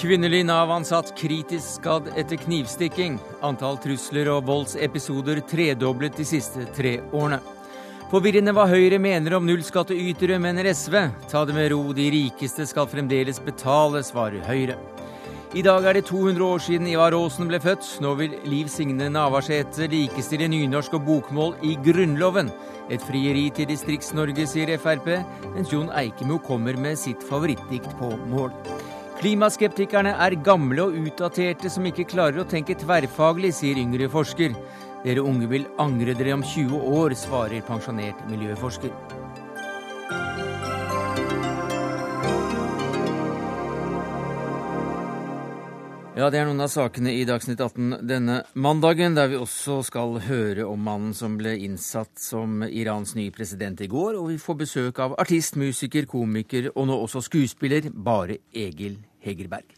Kvinnelig Nav-ansatt kritisk skadd etter knivstikking. Antall trusler og voldsepisoder tredoblet de siste tre årene. Forvirrende hva Høyre mener om nullskattytere, mener SV. Ta det med ro, de rikeste skal fremdeles betale, svarer Høyre. I dag er det 200 år siden Ivar Aasen ble født. Nå vil Liv Signe Navarsete likestille nynorsk og bokmål i Grunnloven. Et frieri til Distrikts-Norge, sier Frp, mens Jon Eikemo kommer med sitt favorittdikt på mål. Klimaskeptikerne er gamle og utdaterte som ikke klarer å tenke tverrfaglig, sier yngre forsker. Dere unge vil angre dere om 20 år, svarer pensjonert miljøforsker. Ja, det er noen av sakene i Dagsnytt 18 denne mandagen, der vi også skal høre om mannen som ble innsatt som Irans nye president i går, og vi får besøk av artist, musiker, komiker og nå også skuespiller Bare Egil Hegerberg.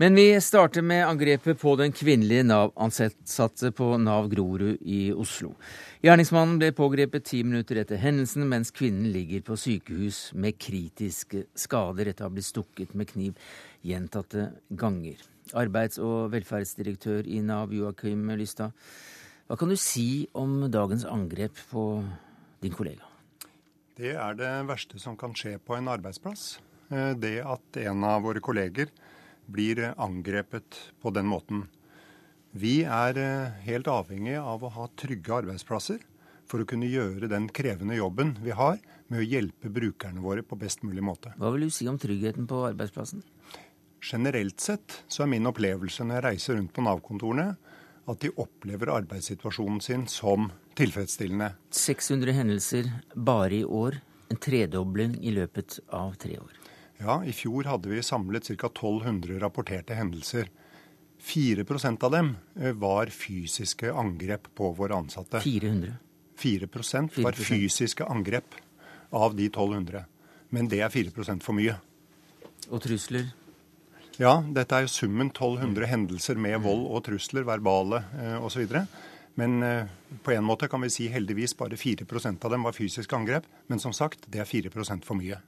Men vi starter med angrepet på den kvinnelige Nav-ansatte på Nav Grorud i Oslo. Gjerningsmannen ble pågrepet ti minutter etter hendelsen, mens kvinnen ligger på sykehus med kritiske skader etter å ha blitt stukket med kniv gjentatte ganger. Arbeids- og velferdsdirektør i Nav, Joakim Lystad. Hva kan du si om dagens angrep på din kollega? Det er det verste som kan skje på en arbeidsplass. Eh, det at en av våre kolleger blir angrepet på den måten. Vi er eh, helt avhengig av å ha trygge arbeidsplasser for å kunne gjøre den krevende jobben vi har med å hjelpe brukerne våre på best mulig måte. Hva vil du si om tryggheten på arbeidsplassen? Generelt sett så er min opplevelse når jeg reiser rundt på Nav-kontorene, at de opplever arbeidssituasjonen sin som tilfredsstillende. 600 hendelser bare i år. En tredobling i løpet av tre år. Ja, I fjor hadde vi samlet ca. 1200 rapporterte hendelser. 4% av dem eh, var fysiske angrep på våre ansatte. 400? 4% var fysiske angrep av de 1200. Men det er 4% for mye. Og trusler? Ja, dette er jo summen 1200 hendelser med vold og trusler, verbale eh, osv. Men eh, på en måte kan vi si heldigvis bare 4% av dem var fysiske angrep. Men som sagt, det er 4% for mye.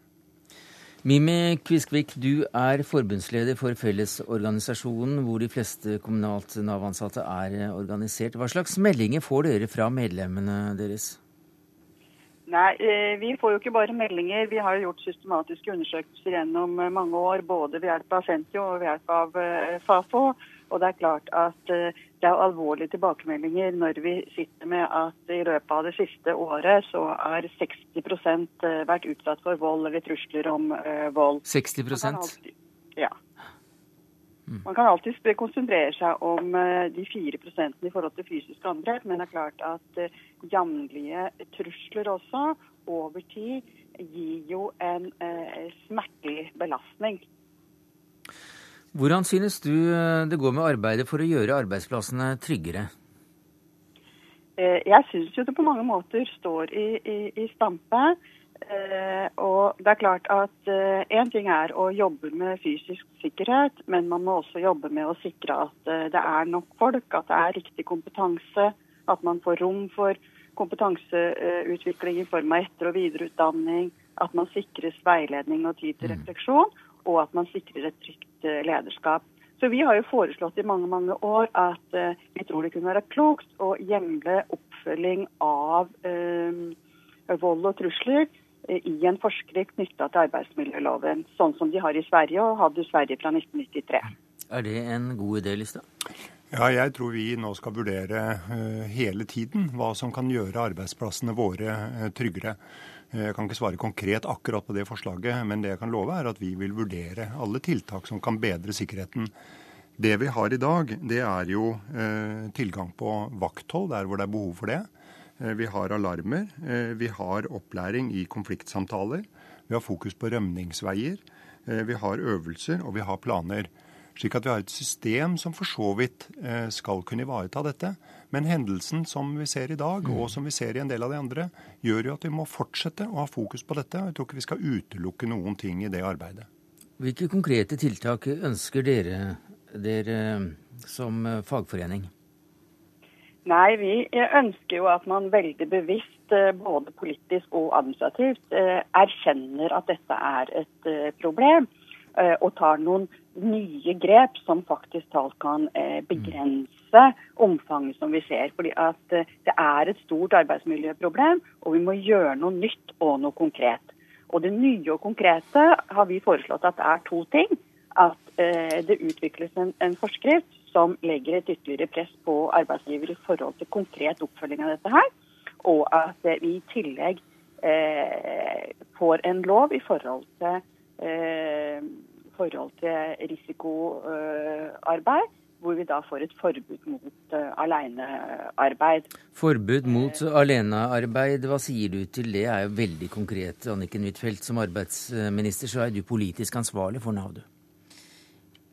Mimi Kviskvik, du er forbundsleder for Fellesorganisasjonen, hvor de fleste kommunalt Nav-ansatte er eh, organisert. Hva slags meldinger får dere fra medlemmene deres? Nei, eh, Vi får jo ikke bare meldinger. Vi har jo gjort systematiske undersøkelser gjennom eh, mange år, både ved hjelp av Sentio og ved hjelp av Fafo. Og det er klart at eh, det er alvorlige tilbakemeldinger når vi sitter med at i løpet av det siste året så har 60 eh, vært utsatt for vold eller trusler om vold. 60 alltid, Ja. Mm. Man kan alltid konsentrere seg om uh, de 4 i forhold til fysiske angrep, men det er klart at uh, jevnlige trusler også over tid gir jo en uh, smertelig belastning. Hvordan synes du eh, det går med arbeidet for å gjøre arbeidsplassene tryggere? Eh, jeg syns jo det på mange måter står i, i, i stampe. Eh, og det er klart at én ting er å jobbe med fysisk sikkerhet, men man må også jobbe med å sikre at det er nok folk, at det er riktig kompetanse, at man får rom for kompetanseutvikling i form av etter- og videreutdanning, at man sikres veiledning og tid til mm. refleksjon, og at man sikrer et trygt eh, lederskap. Så Vi har jo foreslått i mange mange år at vi tror det kunne være klokt å hjemle oppfølging av vold og trusler i en forskrift knytta til arbeidsmiljøloven, sånn som de har i Sverige og hadde i Sverige fra 1993. Er det en god idé, Lista? Ja, jeg tror vi nå skal vurdere hele tiden hva som kan gjøre arbeidsplassene våre tryggere. Jeg kan ikke svare konkret akkurat på det forslaget, men det jeg kan love er at vi vil vurdere alle tiltak som kan bedre sikkerheten. Det vi har i dag, det er jo eh, tilgang på vakthold der hvor det er behov for det. Eh, vi har alarmer. Eh, vi har opplæring i konfliktsamtaler. Vi har fokus på rømningsveier. Eh, vi har øvelser, og vi har planer. Slik at vi har et system som for så vidt skal kunne ivareta dette. Men hendelsen som vi ser i dag, og som vi ser i en del av de andre, gjør jo at vi må fortsette å ha fokus på dette. Jeg tror ikke vi skal utelukke noen ting i det arbeidet. Hvilke konkrete tiltak ønsker dere, dere som fagforening? Nei, vi ønsker jo at man veldig bevisst både politisk og administrativt erkjenner at dette er et problem, og tar noen nye grep som faktisk talt kan begrense omfanget som vi ser. Fordi at det er et stort arbeidsmiljøproblem, og vi må gjøre noe nytt og noe konkret. Og det nye og konkrete har vi foreslått at det er to ting. At det utvikles en, en forskrift som legger et ytterligere press på arbeidsgiver i forhold til konkret oppfølging av dette her. Og at vi i tillegg eh, får en lov i forhold til, eh, forhold til risikoarbeid. Eh, hvor vi da får et forbud mot uh, alenearbeid. Forbud mot alenearbeid, hva sier du til det? er jo veldig konkret. Anniken Huitfeldt, som arbeidsminister så er du politisk ansvarlig for Nav, du.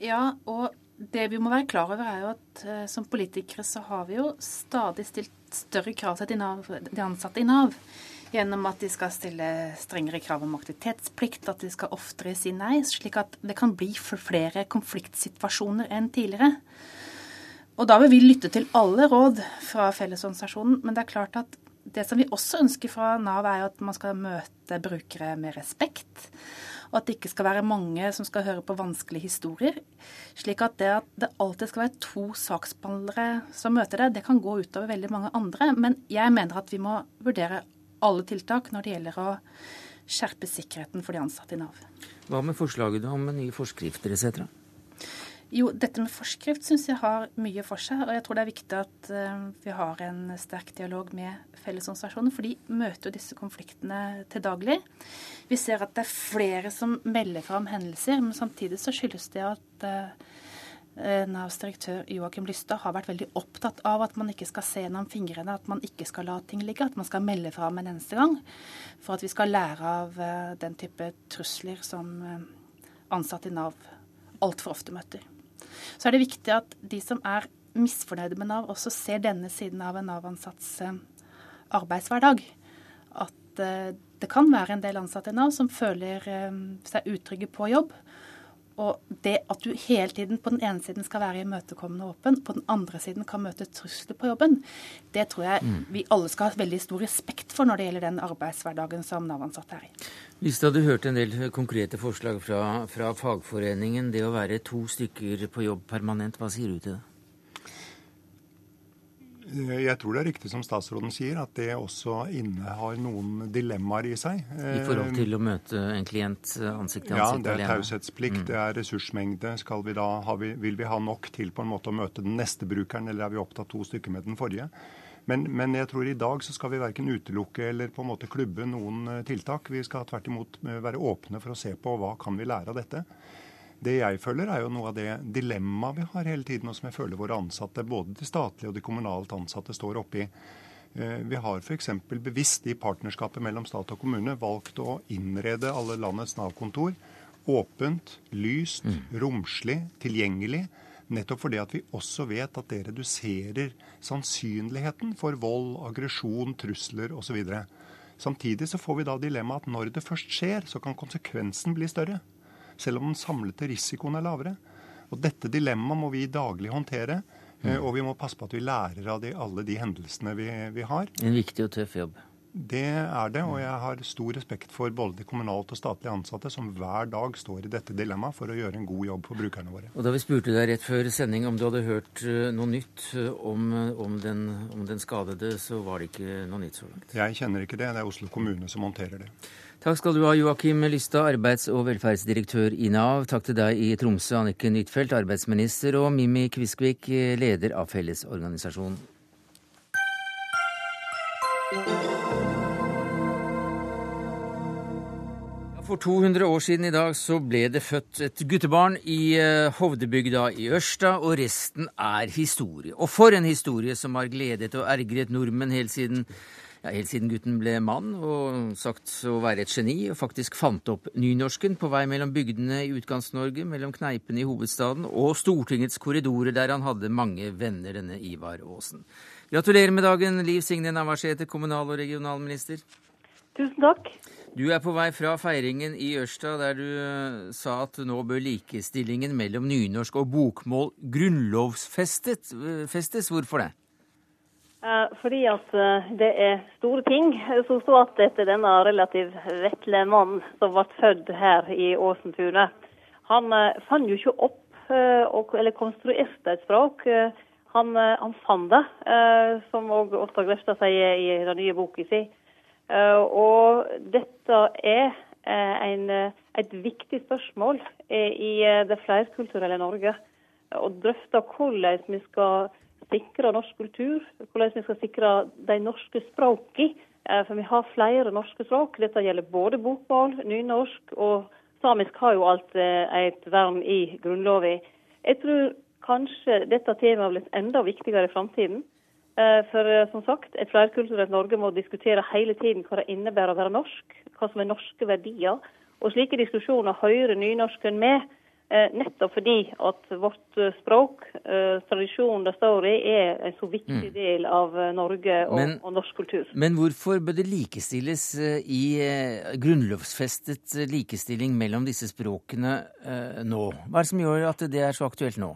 Ja, og det vi må være klar over, er jo at uh, som politikere så har vi jo stadig stilt større krav til de, ansatte i Nav. Gjennom at de skal stille strengere krav om aktivitetsplikt, at de skal oftere si nei. Slik at det kan bli flere konfliktsituasjoner enn tidligere. Og da vil vi lytte til alle råd fra Fellesorganisasjonen. Men det er klart at det som vi også ønsker fra Nav, er jo at man skal møte brukere med respekt og at det ikke skal være mange som skal høre på vanskelige historier. Slik at det at det alltid skal være to saksbehandlere som møter det, det kan gå utover veldig mange andre. Men jeg mener at vi må vurdere alle tiltak når det gjelder å skjerpe sikkerheten for de ansatte i Nav. Hva med forslaget om nye forskrifter etc.? Jo, dette med forskrift syns jeg har mye for seg. Og jeg tror det er viktig at uh, vi har en sterk dialog med Fellesorganisasjonen, for de møter jo disse konfliktene til daglig. Vi ser at det er flere som melder fra om hendelser, men samtidig så skyldes det at uh, Navs direktør Joakim Lystad har vært veldig opptatt av at man ikke skal se gjennom fingrene, at man ikke skal la ting ligge, at man skal melde fra om en eneste gang. For at vi skal lære av uh, den type trusler som ansatte i Nav altfor ofte møter så er det viktig at de som er misfornøyde med Nav, også ser denne siden av en Nav-ansatts eh, arbeidshverdag. At eh, det kan være en del ansatte i Nav som føler eh, seg utrygge på jobb. Og det at du hele tiden på den ene siden skal være imøtekommende og åpen, på den andre siden kan møte trusler på jobben, det tror jeg mm. vi alle skal ha veldig stor respekt for når det gjelder den arbeidshverdagen som Nav-ansatte er i. Hvis du hadde hørt en del konkrete forslag fra, fra, fagforeningen, det å være to stykker på jobb permanent, hva sier du til det? Jeg tror det er riktig som statsråden sier, at det også innehar noen dilemmaer i seg. I forhold til å møte en klient ansikt til ansikt? Ja, det er taushetsplikt, mm. det er ressursmengde. Vi da, vi, vil vi ha nok til på en måte å møte den neste brukeren, eller er vi opptatt to stykker med den forrige? Men, men, jeg tror i dag så skal vi verken utelukke eller på en måte klubbe noen eh, tiltak. Vi skal tvert imot eh, være åpne for å se på hva kan vi lære av dette. Det jeg føler, er jo noe av det dilemmaet vi har hele tiden, og som jeg føler våre ansatte, både de statlige og de kommunalt ansatte, står oppi. Eh, vi har f.eks. bevisst i partnerskapet mellom stat og kommune valgt å innrede alle landets Nav-kontor åpent, lyst, mm. romslig, tilgjengelig Nettopp fordi at vi også vet at det reduserer sannsynligheten for vold, aggresjon, trusler osv. Samtidig så får vi da dilemmaet at når det først skjer, så kan konsekvensen bli større. Selv om den samlede risikoen er lavere. Og Dette dilemmaet må vi daglig håndtere. Mm. Og vi må passe på at vi lærer av de, alle de hendelsene vi, vi har. En viktig og tøff jobb. Det er det, og jeg har stor respekt for både de kommunalt og statlige ansatte som hver dag står i dette dilemmaet for å gjøre en god jobb for brukerne våre. Og Da vi spurte deg rett før sending om du hadde hørt eh, noe nytt eh, om, eh, om, den, om den skadede, så var det ikke noe nytt så langt? Jeg kjenner ikke det. Det er Oslo kommune som håndterer det. Takk skal du ha, Joakim Lystad, arbeids- og velferdsdirektør i Nav. Takk til deg i Tromsø, Anniken Huitfeldt, arbeidsminister, og Mimmi Kviskvik, leder av Fellesorganisasjonen. For 200 år siden i dag så ble det født et guttebarn i eh, Hovdebygda i Ørsta, og resten er historie. Og for en historie som har gledet og ergret nordmenn helt siden, ja, helt siden gutten ble mann og sagt å være et geni, og faktisk fant opp nynorsken på vei mellom bygdene i Utkants-Norge, mellom kneipene i hovedstaden og Stortingets korridorer, der han hadde mange venner, denne Ivar Aasen. Gratulerer med dagen, Liv Signe Navarsete, kommunal- og regionalminister. Tusen takk. Du er på vei fra feiringen i Ørsta, der du eh, sa at nå bør likestillingen mellom nynorsk og bokmål grunnlovsfestes. Hvorfor det? Fordi at det er store ting som står igjen etter denne relativt vesle mannen som ble født her i Åsentunet. Han fant jo ikke opp eller konstruerte et språk. Han, han fant det, som òg Åsta Grefstad sier i den nye boka si. Og dette er en, et viktig spørsmål i det flerkulturelle Norge. Å drøfte hvordan vi skal sikre norsk kultur, hvordan vi skal sikre de norske språkene. For vi har flere norske språk. Dette gjelder både bokmål, nynorsk og samisk har jo alt et vern i Grunnloven. Jeg tror kanskje dette temaet blir enda viktigere i framtiden. For som sagt, et flerkulturelt Norge må diskutere hele tiden hva det innebærer å være norsk, hva som er norske verdier. Og slike diskusjoner hører nynorsken med. Nettopp fordi at vårt språk, tradisjonen det står i, er en så viktig del av Norge og, men, og norsk kultur. Men hvorfor bør det likestilles i grunnlovsfestet likestilling mellom disse språkene nå? Hva er det som gjør at det er så aktuelt nå?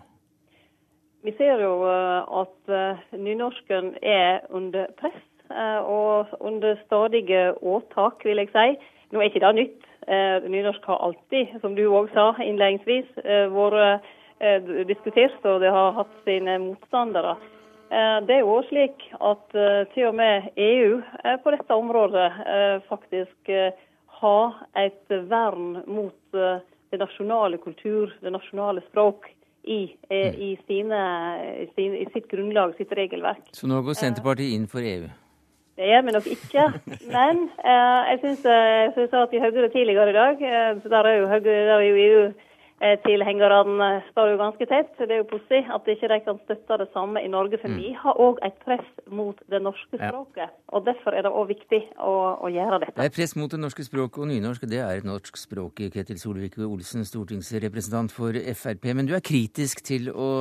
Vi ser jo at nynorsken er under press og under stadige åtak, vil jeg si. Nå er ikke det nytt. Nynorsk har alltid, som du òg sa innledningsvis, vært diskutert, og det har hatt sine motstandere. Det er jo også slik at til og med EU på dette området faktisk har et vern mot det nasjonale kultur, det nasjonale språk, i, i, sine, i sitt grunnlag, sitt regelverk. Så nå går Senterpartiet inn for EU? Det gjør vi nok ikke. Men eh, jeg syns jeg sa til Høyre tidligere i dag eh, Der er jo, Høyre, der er jo EU-tilhengerne står jo ganske tett. Det er jo pussig at ikke de kan støtte det samme i Norge. For mm. vi har òg et press mot det norske språket. Ja. Og derfor er det òg viktig å, å, gjøre dette. Det er press mot det norske språket, og nynorsk det er et norsk språk. Ketil Solvik-Olsen, stortingsrepresentant for Frp. Men du er kritisk til å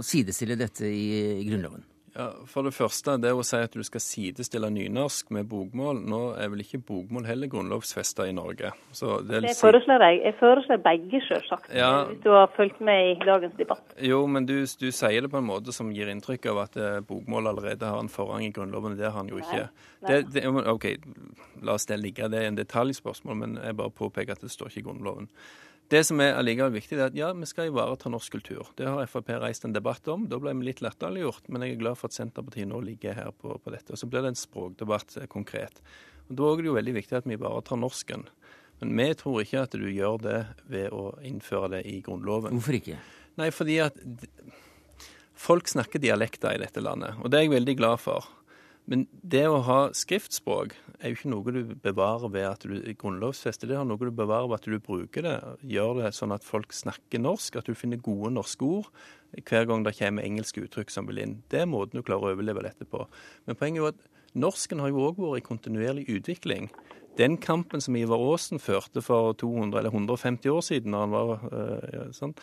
sidestille dette i, i Grunnloven? Ja, For det første, det å si at du skal sidestille nynorsk med bokmål Nå er vel ikke bokmål heller grunnlovfesta i Norge. Så det, det foreslår jeg. Jeg foreslår begge, selvsagt. Ja. Hvis du har fulgt med i dagens debatt. Jo, men du, du, sier det på en måte som gir inntrykk av at eh, bokmål allerede har en forrang i Grunnloven. Det har han jo ikke. Nei. Det, det, OK, la oss det ligge. Det er en detaljspørsmål, men jeg bare påpeker at det står ikke i Grunnloven. Det som er allikevel viktig, er at ja, vi skal ivareta norsk kultur. Det har Frp reist en debatt om. Da ble vi litt latterliggjort, men jeg er glad for at Senterpartiet nå ligger her på, på dette. Og Så blir det en språkdebatt eh, konkret. Og Da er det jo veldig viktig at vi ivaretar norsken. Men vi tror ikke at du gjør det ved å innføre det i Grunnloven. Hvorfor ikke? Nei, fordi at folk snakker dialekter i dette landet, og det er jeg veldig glad for. Men det å ha skriftspråk er jo ikke noe du bevarer ved at du grunnlovfester. Det er noe du bevarer ved at du bruker det. Gjør det sånn at folk snakker norsk, at du finner gode norske ord hver gang det kommer engelske uttrykk som vil inn. Det er måten du klarer å overleve dette på. Men poenget er jo at norsken har jo òg vært i kontinuerlig utvikling. Den kampen som Ivar Aasen førte for 200 eller 150 år siden, når han var øh, sånn,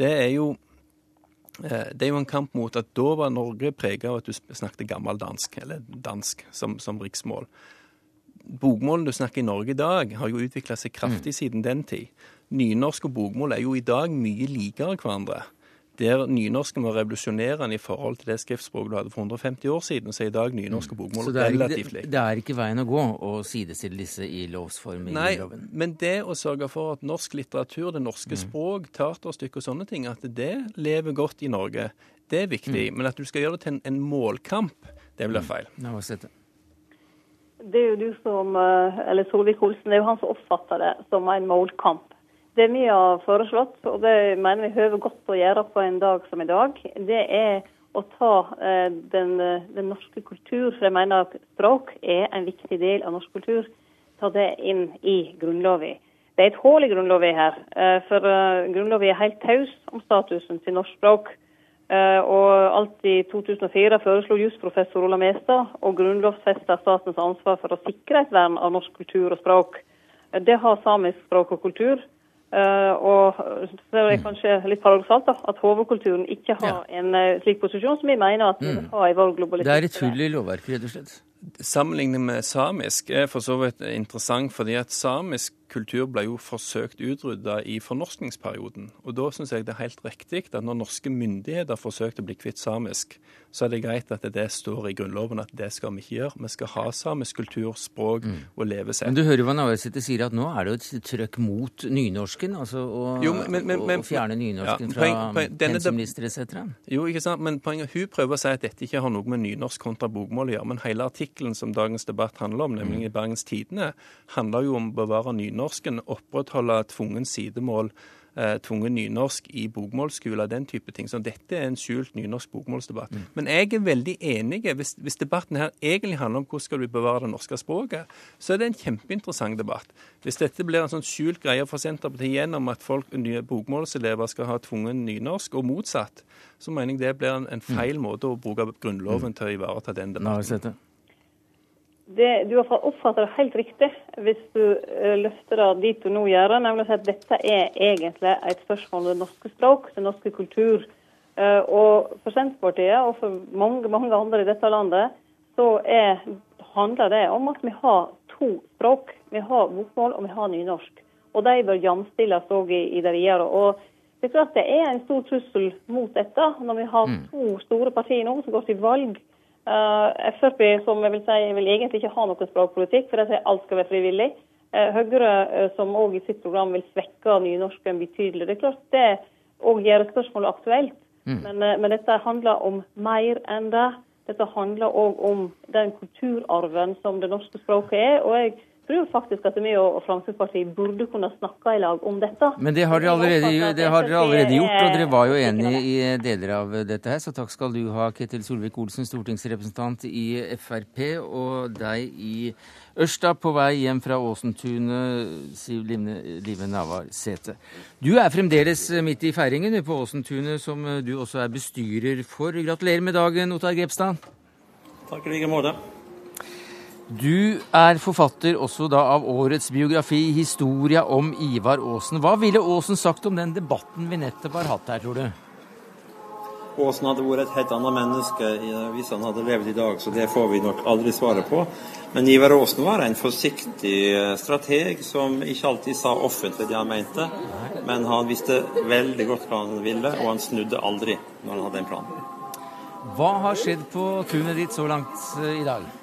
det er jo det er jo en kamp mot at da var Norge prega av at du snakket gammeldansk, eller dansk, som, som riksmål. Bokmålen du snakker i Norge i dag, har jo utvikla seg kraftig mm. siden den tid. Nynorsk og bokmål er jo i dag mye likere hverandre. Der nynorsken var revolusjonerende i forhold til det skriftspråket du hadde for 150 år siden, så er i dag nynorsk og bokmål relativt likt. Det, det er ikke veien å gå å sidestille disse i lovsform i Nei, loven? men det å sørge for at norsk litteratur, det norske mm. språk, teaterstykke og sånne ting, at det lever godt i Norge, det er viktig. Mm. Men at du skal gjøre det til en, en målkamp, det blir mm. feil. Mm. Det er jo du som, eh, eller Solvik-Olsen, det er jo han som oppfatter det som en målkamp. Det vi har foreslått, og det mener vi høver godt å gjøre på en dag som i dag, det er å ta eh, den, den, norske kultur, for jeg mener at språk er en viktig del av norsk kultur, ta det inn i Grunnloven. Det er et hull i Grunnloven her, eh, for eh, Grunnloven er helt taus om statusen til norsk språk. Uh, og alt i 2004 foreslo jusprofessor Ola Mestad å grunnlovfeste statens ansvar for å sikre et vern av norsk kultur og språk. Det har samisk språk og kultur. Uh, og det er det kanskje litt paradoksalt da, at hovedkulturen ikke har ja. en uh, slik posisjon som vi mener at vi mm. har i vår globalisering. Det er et hull i lovverket, rett og slett? Sammenligning med samisk er for så vidt interessant, fordi at samisk kultur ble jo forsøkt utrydda i fornorskningsperioden. Og da syns jeg det er helt riktig at når norske myndigheter forsøkte å bli kvitt samisk, så er det greit at det står i Grunnloven at det skal vi ikke gjøre. Vi skal ha samisk kultur, språk mm. og levesett. Men du hører jo hva Navarsete sier, at nå er det jo et trøkk mot nynorsken? Altså å, jo, men, men, men, fjerne nynorsken ja, fra pensumlister etc.? Jo, ikke sant. Men poenget, hun prøver å si at dette ikke har noe med nynorsk kontra bokmål å gjøre. Men hele artikkelen som dagens debatt handler om, nemlig mm. i Bergens Tidende, handler jo om å bevare nynorsken, opprettholde tvungen sidemål, eh, tvungen nynorsk i bokmålsskoler, den type ting. Så dette er en skjult nynorsk bokmålsdebatt. Mm. Men jeg er veldig enig. Hvis, hvis, debatten her egentlig handler om hvordan skal vi bevare det norske språket, så er det en kjempeinteressant debatt. Hvis dette blir en sånn skjult greie for Senterpartiet gjennom at folk, nye bokmålselever skal ha tvungen nynorsk, og motsatt, så mener jeg det blir en, en feil mm. måte å bruke Grunnloven mm. til å ivareta den debatten det, du har oppfatta det helt riktig hvis du uh, løfter det dit du nå gjør, nemlig at dette er egentlig et spørsmål om det norske språk, den norske kultur. Uh, og For Senterpartiet og for mange, mange andre i dette landet så er, handler det om at vi har to språk. Vi har bokmål og vi har nynorsk. Og de bør jamstilles òg i, i det videre. Og det er klart det er en stor trussel mot dette når vi har mm. to store partier nå som går til valg Uh, eh, Frp som jeg vil si, vil egentlig ikke ha noen språkpolitikk, for de sier alt skal være frivillig. Uh, Høyre uh, som òg i sitt program vil svekke nynorsken betydelig. Det er klart det òg gjør spørsmålet aktuelt. Mm. Men, men, dette handler om mer enn det. Dette handler òg om den kulturarven som det norske språket er. og jeg tror faktisk at vi og Fremskrittspartiet burde kunne snakke i lag om dette. Men det har dere allerede, det har dere allerede gjort, og dere var jo enige i deler av dette her. Så takk skal du ha, Ketil Solvik-Olsen, stortingsrepresentant i Frp, og deg i Ørsta på vei hjem fra Åsentunet, Siv Live Navarsete. Du er fremdeles midt i feiringen på Åsentunet, som du også er bestyrer for. Gratulerer med dagen, Ottar Grepstad. Takk i like måte. Du er forfatter også da av årets biografi, 'Historia om Ivar Aasen'. Hva ville Aasen sagt om den debatten vi nettopp har hatt her, tror du? Aasen hadde vært et helt annet menneske hvis han hadde levd i dag, så det får vi nok aldri svaret på. Men Ivar Aasen var en forsiktig eh, strateg som ikke alltid sa offentlig det han mente. Men han visste veldig godt hva han ville, og han snudde aldri når han hadde en plan. Hva har skjedd på tunet ditt så langt eh, i dag?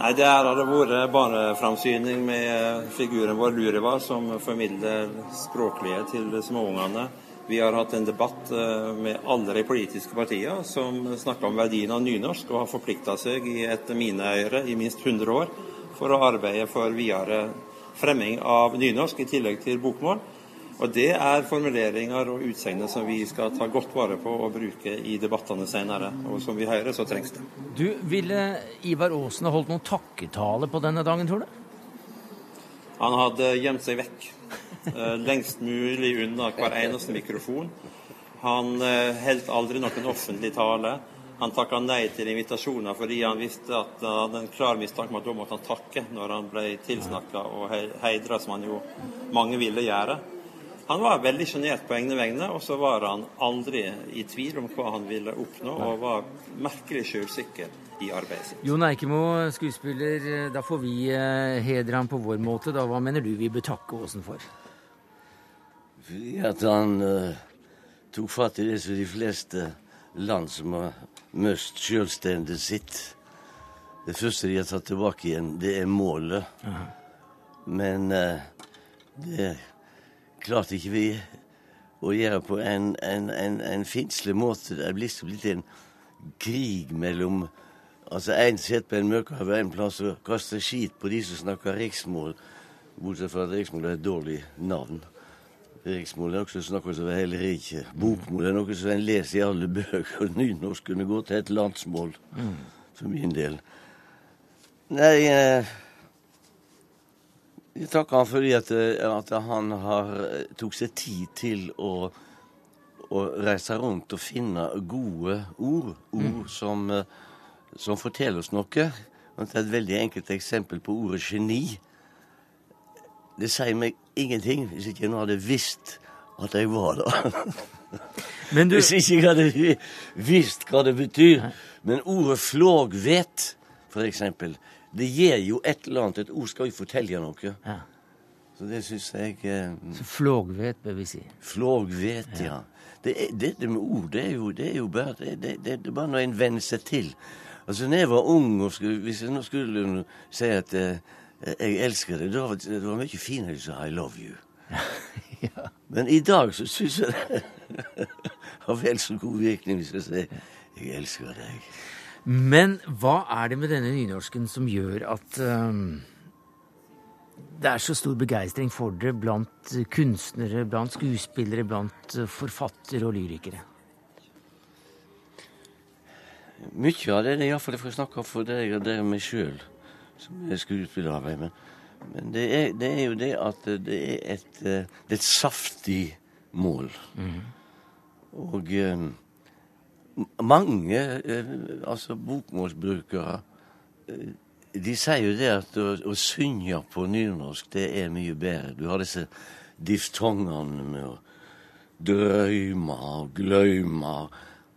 Nei, Det har vært barneframsyning med figuren vår Luriva, som formidler språklige til småungene. Vi har hatt en debatt eh, med alle de politiske partiene som snakker om verdien av nynorsk, og har forplikta seg i et mineøyre i minst 100 år for å arbeide for videre fremming av nynorsk i tillegg til bokmål. Og Det er formuleringer og utsegner som vi skal ta godt vare på og bruke i debattene senere. Og som vi hører, så trengs det. Du, Ville Ivar Aasen ha holdt noen takketale på denne dagen, tror du? Han hadde gjemt seg vekk. Eh, lengst mulig unna hver eneste mikrofon. Han eh, holdt aldri noen offentlig tale. Han takka nei til invitasjoner fordi han visste at han hadde en klar mistanke om at da måtte han takke når han ble tilsnakka og heidra, som han jo mange ville gjøre. Han var veldig sjenert på egne vegne, og så var han aldri i tvil om hva han ville oppnå, og var merkelig sjølsikker i arbeidet sitt. Jon Eikemo, skuespiller, da får vi eh, hedre ham på vår måte. Da, hva mener du vi bør takke Aasen for? Fordi at han uh, tok fatt i det som de fleste land som har mist selvstendet sitt. Det første de har tatt tilbake igjen, det er målet. Aha. Men uh, det klarte ikke vi å gjøre på en, en, en, en finslig måte. Det er blitt en krig mellom Altså, Én sitter på en møkhaug en plass og kaster skit på de som snakker riksmål, bortsett fra at riksmål er et dårlig navn. Riksmål er noe som snakkes over hele riket. Bokmål er noe som en leser i alle bøker. Nynorsk kunne gå til et landsmål, mm. for min del. Nei, eh, jeg takker han fordi at, eh, at han har, eh, tok seg tid til å, å, reise rundt og finne gode ord. Ord mm. som, eh, som, forteller oss noe. Det er Et veldig enkelt eksempel på ordet geni. Det sier meg ingenting hvis ikke jeg hadde visst at jeg var der. Du... Hvis ikke jeg hadde visst hva det betyr. Men ordet flågvet for eksempel. Det gir jo et eller annet. Et ord skal jo fortelle noe. Ja. Så det syns jeg eh, Så flågvet, bør vi si. Flågvet, ja. Det, er, det, det med ord, det er jo, det er jo bare det, det, det, det er bare når en venner seg til. Altså, når jeg var ung, og skulle, hvis jeg nå skulle si at eh, jeg elsker deg, da var det var mye finere si I love you. ja. Men i dag så syns jeg det har vel så god virkning hvis jeg sier jeg elsker deg. Men hva er det med denne nynorsken som gjør at øhm, det er så stor begeistring for det blant kunstnere, blant skuespillere, blant øh, forfattere og lyrikere? Mye av det er det iallfall jeg får snakke for deg og dere meg sjøl, som er skuespillerarbeid. Men, men det, er, det er jo det at det er et, eh, det er et saftig mål. Og eh, mange eh, altså bokmålsbrukere eh, de sier jo det at å, å synge på nynorsk, det er mye bedre. Du har disse diftongene med å drøyme og gløyme,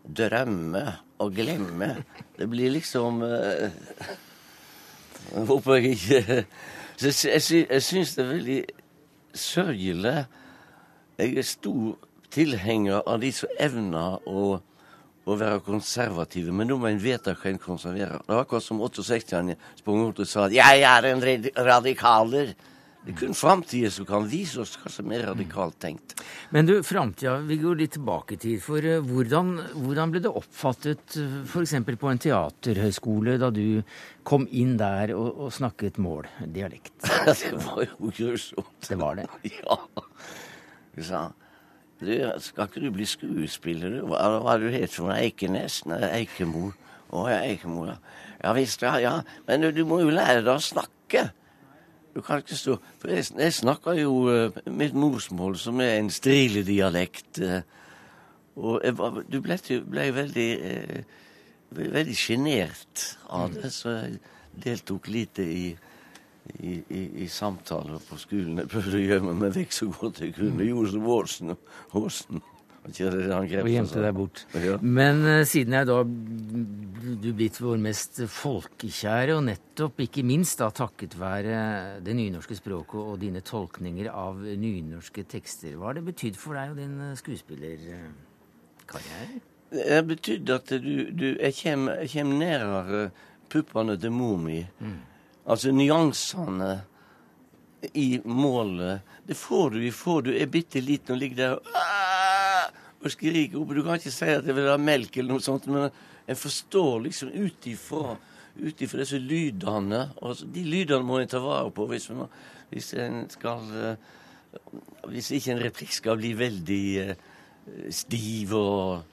drømme og glemme. Det blir liksom eh, Jeg håper jeg ikke Så jeg, sy- jeg syns det er veldig sørgelig. Jeg er stor tilhenger av de som evner å å være konservative, men nå må en vite hva en konserverer. Det var akkurat som 68-erne sprang ut og sa at 'jeg er en radikaler'. Det er kun framtida som kan vise oss hva som er radikalt tenkt. Men du, framtida, vi går litt tilbake i tid. For øh, hvordan, hvordan ble det oppfattet f.eks. på en teaterhøgskole da du kom inn der og, og snakket mål, dialekt? det var jo grusomt. Det var det. Ja. du sa du, skal ikke du bli skuespiller, du? Hva, hva du heter du? Eikenes? Eikemo. Å ja, Eikemo, ja. Ja visst, ja. ja. Men du, du må jo lære deg å snakke. Du kan ikke stå For jeg, snakker jo eh, mitt morsmål, som er en striledialekt. Uh, og jeg, du ble, ble veldig eh, veldig sjenert av det, så jeg deltok lite i i, i, i samtaler på skolen. Jeg prøvde å gjemme meg vekk så godt jeg kunne. Gjorde som Åsen. Åsen. Og gjemte deg bort. Ja. Men uh, siden jeg da du blitt vår mest folkekjære, og nettopp, ikke minst da takket være det nynorske språket og dine tolkninger av nynorske tekster, hva har det betydd for deg og din øh, skuespillerkarriere? Det har betydd at du, du Jeg kommer nærmere puppene til mor mi. Altså nyansene i målet. Det får du ifra du er bitte liten og ligger der og, skriker opp. Du kan ikke si at det vil ha melk eller noe sånt, men en forstår liksom ut ifra disse lydene. Og de lydene må en ta vare på hvis en skal eh, Hvis ikke en replikk skal bli veldig eh, stiv og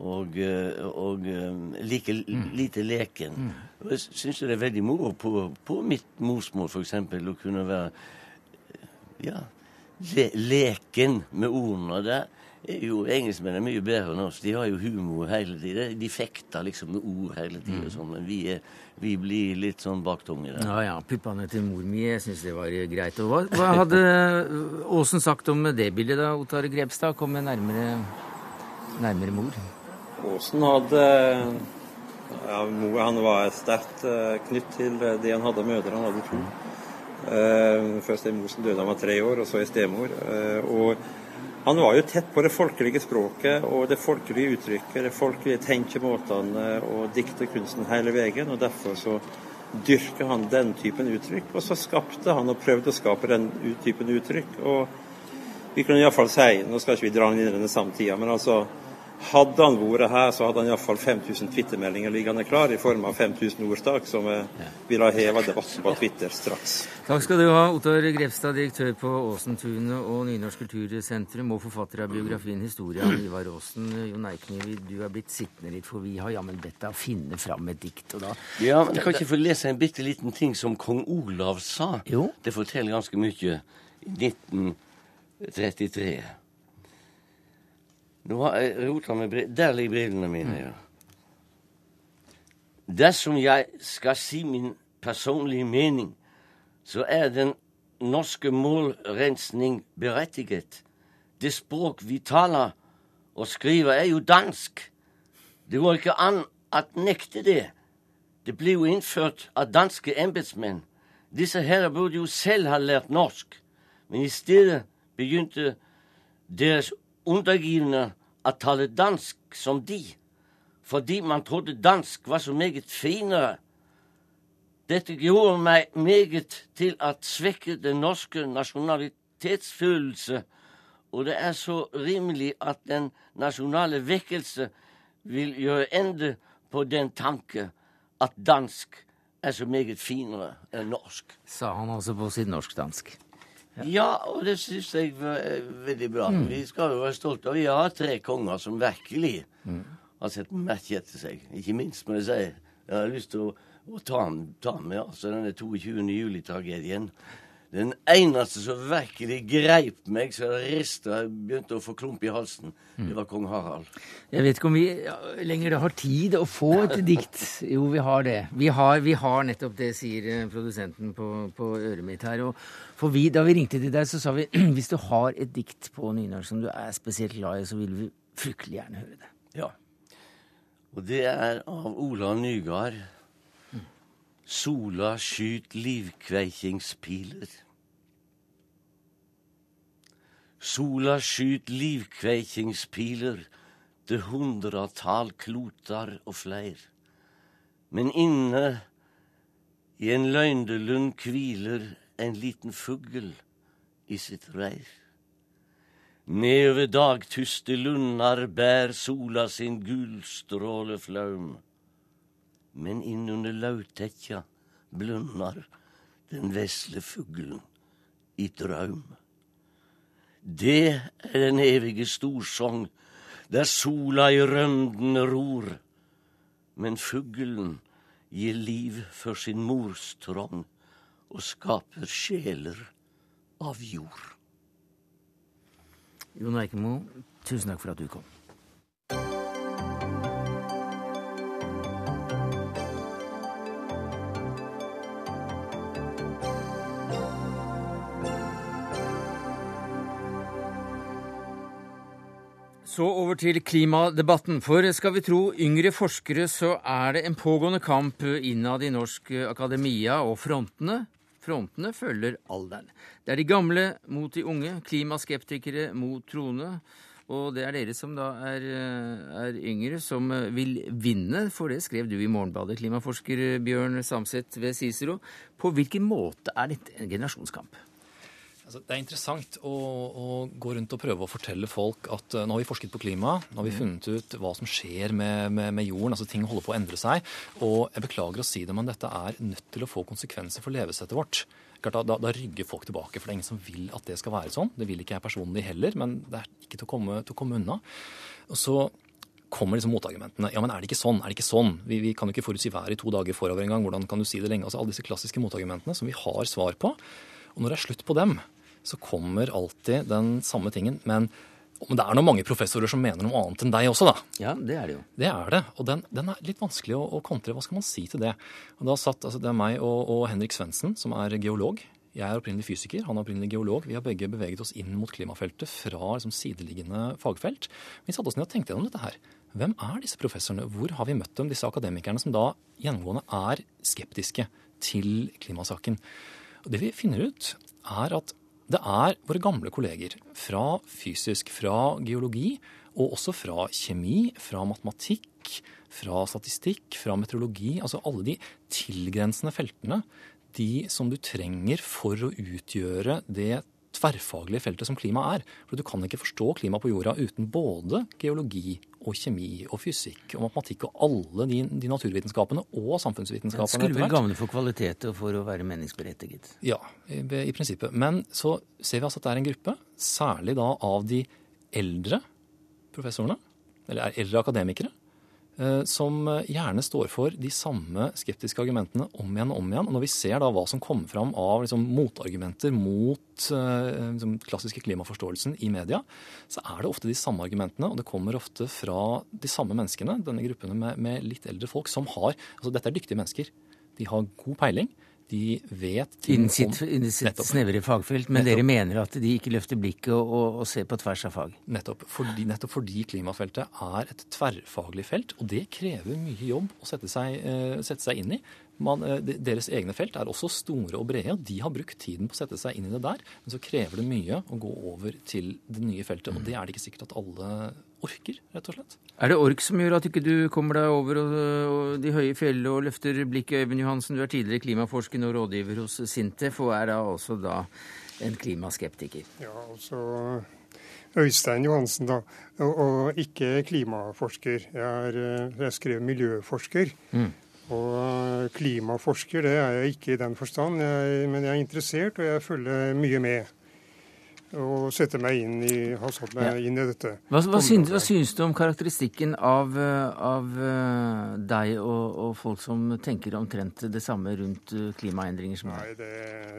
og, eh, og like like lite leken. Og Jeg syns det er veldig moro på, på mitt morsmål, f.eks., å kunne være eh, ja, le, leken med ordene. Det er jo Engelskmennene er mye bedre enn oss. De har jo humor hele tiden. De fekter liksom med ord hele tiden. og Sånn, men vi, er, vi blir litt sånn baktunge der. Ja ja, puppene til mor mi, jeg syns det var greit. Og hva, hva hadde Åsen sagt om det bildet da, Ottar Grepstad kom nærmere, nærmere mor? Aasen hadde ja, han var sterkt eh, knytt til det han hadde av mødre. Han hadde to. Eh, først en mor som døde da han var tre år, og så en stemor. Eh, og han var jo tett på det folkelige språket og det folkelige uttrykket, det folkelige tenkemåtene og dikterkunsten hele veien. og Derfor så dyrker han den typen uttrykk, og så skapte han og prøvde å skape den typen uttrykk. og vi kunne iallfall si, nå skal ikke vi dra inn i denne samtida, men altså hadde han vært her, så hadde han iallfall 5000 Twitter-meldinger liggende klar i form av 5000 ordstak, som eh, ville ha heva debatten på Twitter straks. Takk skal du ha, Ottar Grepstad, direktør på Åsentunet og Nynorsk kultursentrum, og forfatter av biografien 'Historia om Ivar Aasen'. Jon Eikniv, du er blitt sittende litt, for vi har jammen bedt deg å finne fram et dikt. og da... Ja, men Kan ikke få lese en bitte liten ting som kong Olav sa? Jo. Det forteller ganske mye. I 1933. Nå har jeg rota med brillene Der ligger brillene mine, ja. Dersom jeg skal si min personlige mening, så er den norske målrensning berettiget. Det språk vi taler og skriver, er jo dansk. Det går ikke an å nekte det. Det ble jo innført av danske embetsmenn. Disse herrer burde jo selv ha lært norsk, men i stedet begynte deres undergivne å tale dansk som de, fordi man trodde dansk var så meget finere. Dette gjorde meg meget til å svekke den norske nasjonalitetsfølelse, og det er så rimelig at den nasjonale vekkelse vil gjøre ende på den tanke at dansk er så meget finere enn norsk. Sa han altså på sitt norsk-dansk. Ja. og det syns jeg var veldig bra. Mm. Vi skal jo være stolte av Vi har tre konger som virkelig mm. har sett merke etter seg. Ikke minst, må jeg si. Jeg har lyst til å, å ta, ta med altså denne 22. juli-tragedien. Den eneste som virkelig greip meg så det rista begynte å få klump i halsen, det var kong Harald. Jeg vet ikke om vi lenger har tid å få et dikt. Jo, vi har det. Vi har, vi har nettopp det, sier eh, produsenten på, på øret mitt her. Og for vi, da vi ringte til deg, så sa vi hvis du har et dikt på nynorsk som du er spesielt glad i, så vil vi fryktelig gjerne høre det. Ja. Og det er av Ola Nygaard. Sola skyt livkveikingspiler. Sola skyt livkveikingspiler, til hundratall klotar og fleir. Men inne i en løgndelund kviler en liten fugl i sitt reir. Nedover dagtyste lunder bær sola sin gulstråleflaum men innunder lauvtekkja blundar den vesle fuglen i draum. Det er den evige storsong, der sola i røndene ror, men fuglen gir liv for sin mors og skaper sjeler av jord. Jon Eikemo, tusen takk for at du kom. Så over til klimadebatten. For skal vi tro yngre forskere, så er det en pågående kamp innad i norsk akademia, og frontene Frontene følger alderen. Det er de gamle mot de unge, klimaskeptikere mot troende. Og det er dere som da er, er, yngre, som vil vinne, for det skrev du i Morgenbladet, klimaforsker Bjørn Samset ved Cicero. På hvilken måte er dette en generasjonskamp? Altså, det er interessant å, å, gå rundt og prøve å fortelle folk at uh, nå har vi forsket på klima, nå har vi mm. funnet ut hva som skjer med, med, med, jorden, altså ting holder på å endre seg. Og jeg beklager å si det, men dette er nødt til å få konsekvenser for levesettet vårt. Da, da, da, rygger folk tilbake, for det er ingen som vil at det skal være sånn. Det vil ikke jeg personlig heller, men det er ikke til å komme, til å komme unna. Og så kommer liksom motargumentene. Ja, men er det ikke sånn? Er det ikke sånn? Vi, vi kan jo ikke forutsi været i to dager forover engang. Hvordan kan du si det lenge? Altså Alle disse klassiske motargumentene som vi har svar på. Og når det er slutt på dem, så kommer alltid den samme tingen. Men, men det er nå mange professorer som mener noe annet enn deg også, da. Ja, det er det jo. Det er det. Og den, den er litt vanskelig å, å, kontre. Hva skal man si til det? Og da satt, altså Det er meg og, og Henrik Svendsen, som er geolog. Jeg er opprinnelig fysiker, han er opprinnelig geolog. Vi har begge beveget oss inn mot klimafeltet fra liksom, sideliggende fagfelt. Vi satte oss ned og tenkte gjennom dette her. Hvem er disse professorene? Hvor har vi møtt dem, disse akademikerne som da gjennomgående er skeptiske til klimasaken? Og det vi finner ut, er at det er våre gamle kolleger fra fysisk, fra geologi, og også fra kjemi, fra matematikk, fra statistikk, fra meteorologi. Altså alle de tilgrensende feltene. De som du trenger for å utgjøre det tverrfaglige feltet som klima er. For du kan ikke forstå klima på jorda uten både geologi og kjemi og fysikk og matematikk og alle de, de naturvitenskapene og samfunnsvitenskapene. Det skulle vel gagne for kvalitet og for å være meningsberettiget? Ja, i, i, prinsippet. Men så ser vi altså at det er en gruppe, særlig da av de eldre professorene, eller eldre akademikere, som eh, gjerne står for de samme skeptiske argumentene om igjen og om igjen. Og når vi ser da hva som kommer fram av liksom, motargumenter mot den liksom, klassiske klimaforståelsen i media, så er det ofte de samme argumentene, og det kommer ofte fra de samme menneskene, denne gruppene med, med litt eldre folk, som har Altså dette er dyktige mennesker. De har god peiling. De vet ting Innen sitt, innen sitt snevre fagfelt, men nettopp. dere mener at de ikke løfter blikket og, og, og ser på tvers av fag? Nettopp fordi, nettopp fordi, klimafeltet er et tverrfaglig felt, og det krever mye jobb å sette seg, uh, sette seg inn i. Man, uh, deres egne felt er også store og brede, og de har brukt tiden på å sette seg inn i det der. Men så krever det mye å gå over til det nye feltet, og det er det ikke sikkert at alle orker, rett og slett. Er det ork som gjør at ikke du kommer deg over og, og de høye fjellene og løfter blikket, Øyvind Johansen? Du er tidligere klimaforsker og rådgiver hos Sintef, og er da også da en klimaskeptiker. Ja, altså Øystein Johansen, da. Og, og ikke klimaforsker. Jeg er, jeg skrev miljøforsker. Mm. Og klimaforsker det er jeg ikke i den forstand, jeg, men jeg er interessert og jeg følger mye med og sette meg inn i, har satt meg ja. inn i dette. Hva, hva, syns, hva, syns, du om karakteristikken av, av eh, deg og, og, folk som tenker omtrent det samme rundt eh, klimaendringer som Nei, det,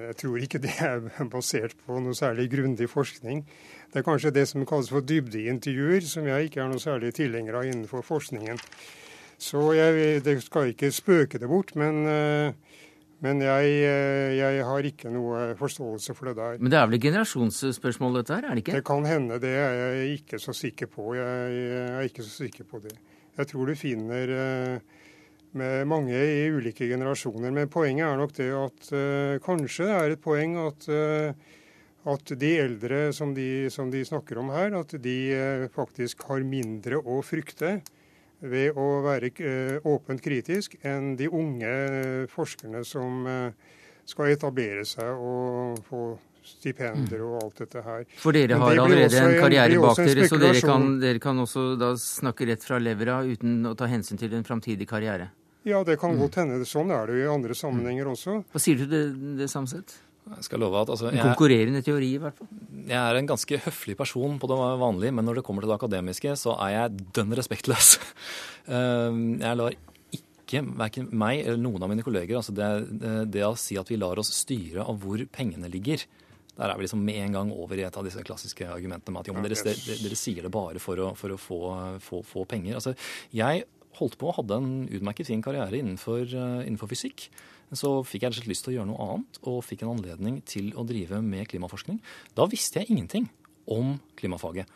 jeg tror ikke det er basert på noe særlig grundig forskning. Det er kanskje det som kalles for dybdeintervjuer, som jeg ikke er noe særlig tilhenger av innenfor forskningen. Så jeg det skal ikke spøke det bort, men uh, men jeg, eh, jeg, har ikke noe forståelse for det der. Men det er vel et generasjonsspørsmål dette her, er det ikke? Det kan hende, det er jeg ikke så sikker på. Jeg, er ikke så sikker på det. Jeg tror du finner eh, med mange i ulike generasjoner. Men poenget er nok det at uh, kanskje det er et poeng at, at de eldre som de, som de, snakker om her, at de faktisk har mindre å frykte ved å være eh, åpent kritisk enn de unge forskerne som eh, skal etablere seg og få stipender og alt dette her. For dere har allerede en karriere bak dere, så dere kan, dere kan, også da snakke rett fra levra uten å ta hensyn til en framtidig karriere? Ja, det kan mm. godt hende. Sånn er det jo i andre sammenhenger også. Hva sier du til det, det Samset? Jeg skal love at altså, jeg, Konkurrerende teori, i hvert fall. Jeg er en ganske høflig person på det vanlige, men når det kommer til det akademiske, så er jeg dønn respektløs. Ehm, jeg lar ikke verken meg eller noen av mine kolleger altså det, det, å si at vi lar oss styre av hvor pengene ligger, der er vi liksom med en gang over i et av disse klassiske argumentene med at jo, men dere, dere, dere sier det bare for å, for å få, få, få, penger. Altså, jeg holdt på og hadde en utmerket fin karriere innenfor, eh, innenfor fysikk. Så fikk jeg rett og slett lyst til å gjøre noe annet, og fikk en anledning til å drive med klimaforskning. Da visste jeg ingenting om klimafaget.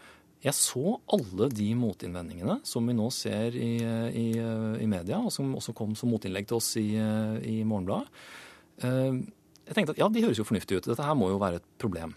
Jeg så alle de motinnvendingene som vi nå ser i, i, i media, og som også kom som motinnlegg til oss i, i Morgenbladet. Eh, jeg tenkte at ja, de høres jo fornuftige ut. Dette her må jo være et problem.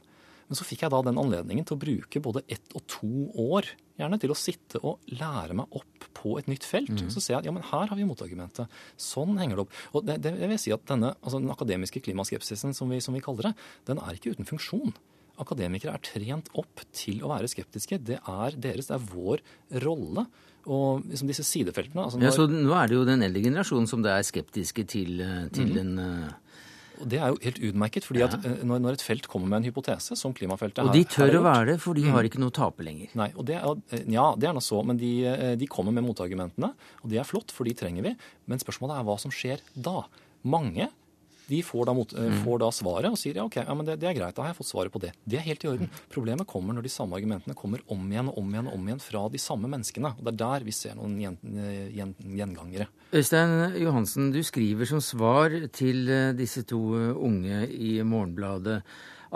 Men så fikk jeg da den anledningen til å bruke både ett og to år gjerne til å sitte og lære meg opp på et nytt felt. Mm. Så ser jeg at ja, men her har vi motargumentet. Sånn henger det opp. Og det, det vil si at denne, altså Den akademiske klimaskepsisen, som vi, som vi kaller det, den er ikke uten funksjon. Akademikere er trent opp til å være skeptiske. Det er deres, det er vår rolle. Og liksom disse sidefeltene altså når... ja, Så nå er det jo den eldre generasjonen som det er skeptiske til, til mm. en og Det er jo helt utmerket, fordi at eh, når, når, et felt kommer med en hypotese, som klimafeltet Og de tør å være det, for de har mm. ikke noe å tape lenger. Nei, og det er, eh, Ja, det er nå så, men de, eh, de kommer med motargumentene, og det er flott, for de trenger vi. Men spørsmålet er hva som skjer da. Mange de får da, mot, mm. får da, svaret og sier ja, ok, ja, men det, det, er greit, da har jeg fått svaret på det. Det er helt i orden. Problemet kommer når de samme argumentene kommer om igjen og om igjen og om igjen fra de samme menneskene. Og Det er der vi ser noen gjen, gjen, gjengangere. Øystein Johansen, du skriver som svar til eh, disse to eh, unge i Morgenbladet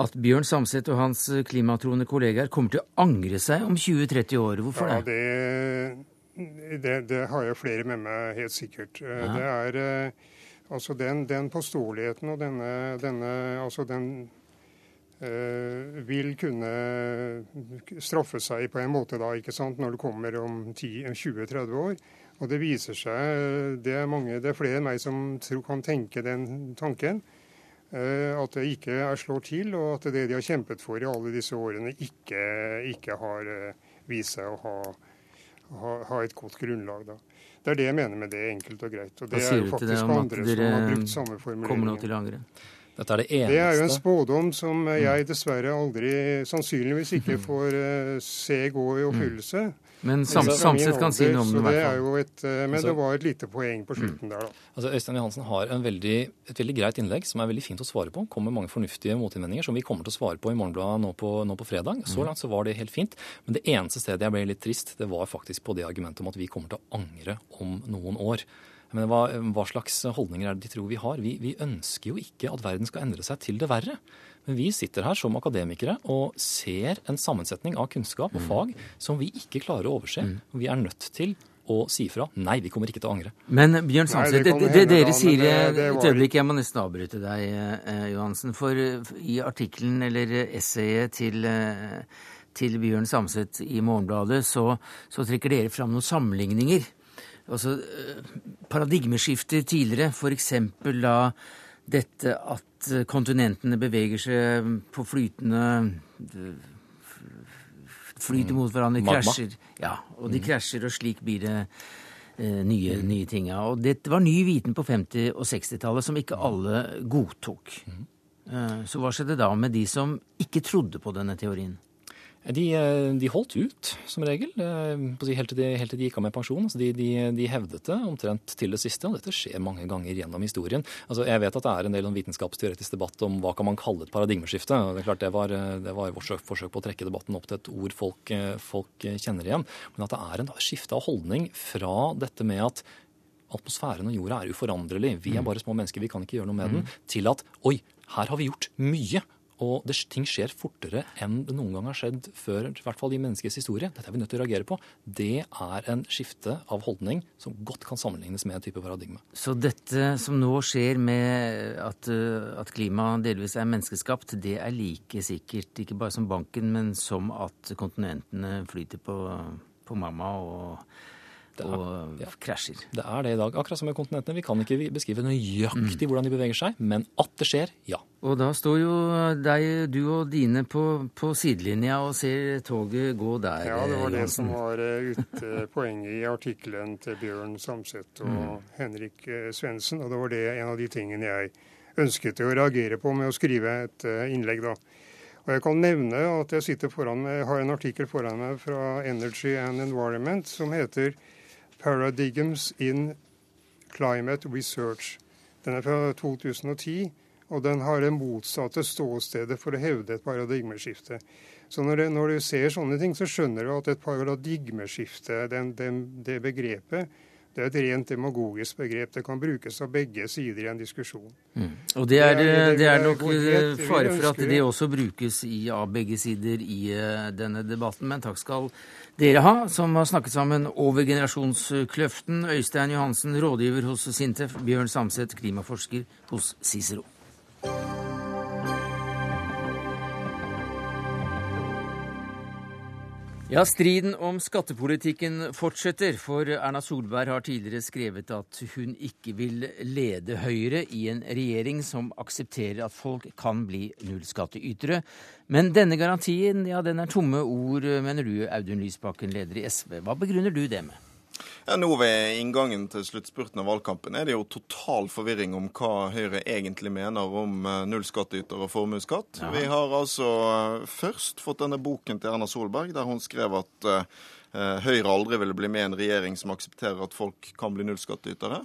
at Bjørn Samset og hans klimatroende kollegaer kommer til å angre seg om 20-30 år. Hvorfor ja, det? Det, det, har jeg flere med meg, helt sikkert. Eh, ja. Det er Altså den, den påståeligheten og denne, denne Altså den øh, vil kunne straffe seg på en måte da, ikke sant, når det kommer om 20-30 år. Og det viser seg det er, mange, det er flere enn meg som tror, kan tenke den tanken. Øh, at det ikke er slår til, og at det de har kjempet for i alle disse årene, ikke, ikke har øh, vist seg å ha, ha, ha, et godt grunnlag. da. Det er det jeg mener med det, enkelt og greit. Og det Hva sier du til det om at dere kommer nå til å angre? Dette er det eneste. Det er jo en spådom som jeg dessverre aldri, sannsynligvis ikke får uh, se gå i oppfyllelse. Men sam, Samset kan si noe om det. det et, eh, men altså, det var et lite poeng på slutten mm. der, da. Altså, Øystein Johansen har veldig, et veldig greit innlegg som er veldig fint å svare på. Kommer med mange fornuftige motinnvendinger som vi kommer til å svare på i Morgenbladet nå på, nå på fredag. Så mm. langt så var det helt fint. Men det eneste stedet jeg ble litt trist, det var faktisk på det argumentet om at vi kommer til å angre om noen år. Men hva, hva, slags holdninger er det de tror vi har? Vi, vi ønsker jo ikke at verden skal endre seg til det verre. Men vi sitter her som akademikere og ser en sammensetning av kunnskap og fag som vi ikke klarer å overse. Vi er nødt til å si fra. Nei, vi kommer ikke til å angre. Men Bjørn Samset, det, det, det, dere sier et øyeblikk, jeg må nesten avbryte deg, eh, Johansen. For i artikkelen eller essayet til, til Bjørn Samset i Morgenbladet, så, så trekker dere fram noen sammenligninger. Altså paradigmeskifter tidligere, f.eks. da dette at kontinentene beveger seg på flytende Flyter mot hverandre, krasjer. Ja, og de mm. krasjer, og slik blir det eh, nye, mm. nye ting. Og dette var ny viten på 50- og 60-tallet som ikke alle godtok. Mm. Eh, så hva skjedde da med de som ikke trodde på denne teorien? De, eh, de, holdt ut, som regel, helt til de, helt til de gikk av med pensjon. Altså de, de, de, hevdet det omtrent til det siste, og dette skjer mange ganger gjennom historien. Altså jeg vet at det er en del vitenskapsteoretisk debatt om hva kan man kalle et paradigmeskifte. Det er klart det var, det var forsøk, forsøk, på å trekke debatten opp til et ord folk, folk kjenner igjen. Men at det er en skifte av holdning fra dette med at atmosfæren og jorda er uforanderlig, vi er mm. bare små mennesker, vi kan ikke gjøre noe med den, mm. til at oi, her har vi gjort mye. Og det, ting skjer fortere enn det noen gang har skjedd før, i hvert fall i menneskets historie. Dette er vi nødt til å reagere på. Det er en skifte av holdning som godt kan sammenlignes med en type paradigme. Så dette som nå skjer med at, at klimaet delvis er menneskeskapt, det er like sikkert ikke bare som banken, men som at kontinentene flyter på, på mamma og er, og ja. krasjer. Det er det i dag. Akkurat som med kontinentene. Vi kan ikke beskrive nøyaktig mm. hvordan de beveger seg, men at det skjer, ja. Og da står jo deg, du og dine på, på sidelinja og ser toget gå der. Ja, det var det som var uh, ute poenget i artikkelen til Bjørn Samset og mm. Henrik Svendsen. Og det var det en av de tingene jeg ønsket å reagere på med å skrive et innlegg, da. Og jeg kan nevne at jeg meg, har en artikkel foran meg fra Energy and Environment som heter 'Paradigms in Climate Research'. Den er fra 2010, og den har det motsatte ståstedet for å hevde et paradigmeskifte. Så når, det, når, du ser sånne ting, så skjønner du at et paradigmeskifte, den, den, det begrepet, det er et rent demagogisk begrep. Det kan brukes av begge sider i en diskusjon. Mm. Og det er, det er, det er nok eh, fare for at det også brukes i, av begge sider i uh, denne debatten. Men takk skal dere ha, som har snakket sammen over generasjonskløften. Øystein Johansen, rådgiver hos Sintef. Bjørn Samset, klimaforsker hos Cicero. Ja, Striden om skattepolitikken fortsetter, for Erna Solberg har tidligere skrevet at hun ikke vil lede Høyre i en regjering som aksepterer at folk kan bli nullskattytere. Men denne garantien, ja, den er tomme ord, mener du, Audun Lysbakken, leder i SV. Hva begrunner du det med? Ja, nå Ved inngangen til sluttspurten av valgkampen er det jo total forvirring om hva Høyre egentlig mener om eh, nullskattyter og formuesskatt. Ja. Vi har altså eh, først fått denne boken til Erna Solberg, der hun skrev at uh, Høyre aldri ville bli med i en regjering som aksepterer at folk kan bli nullskattytere.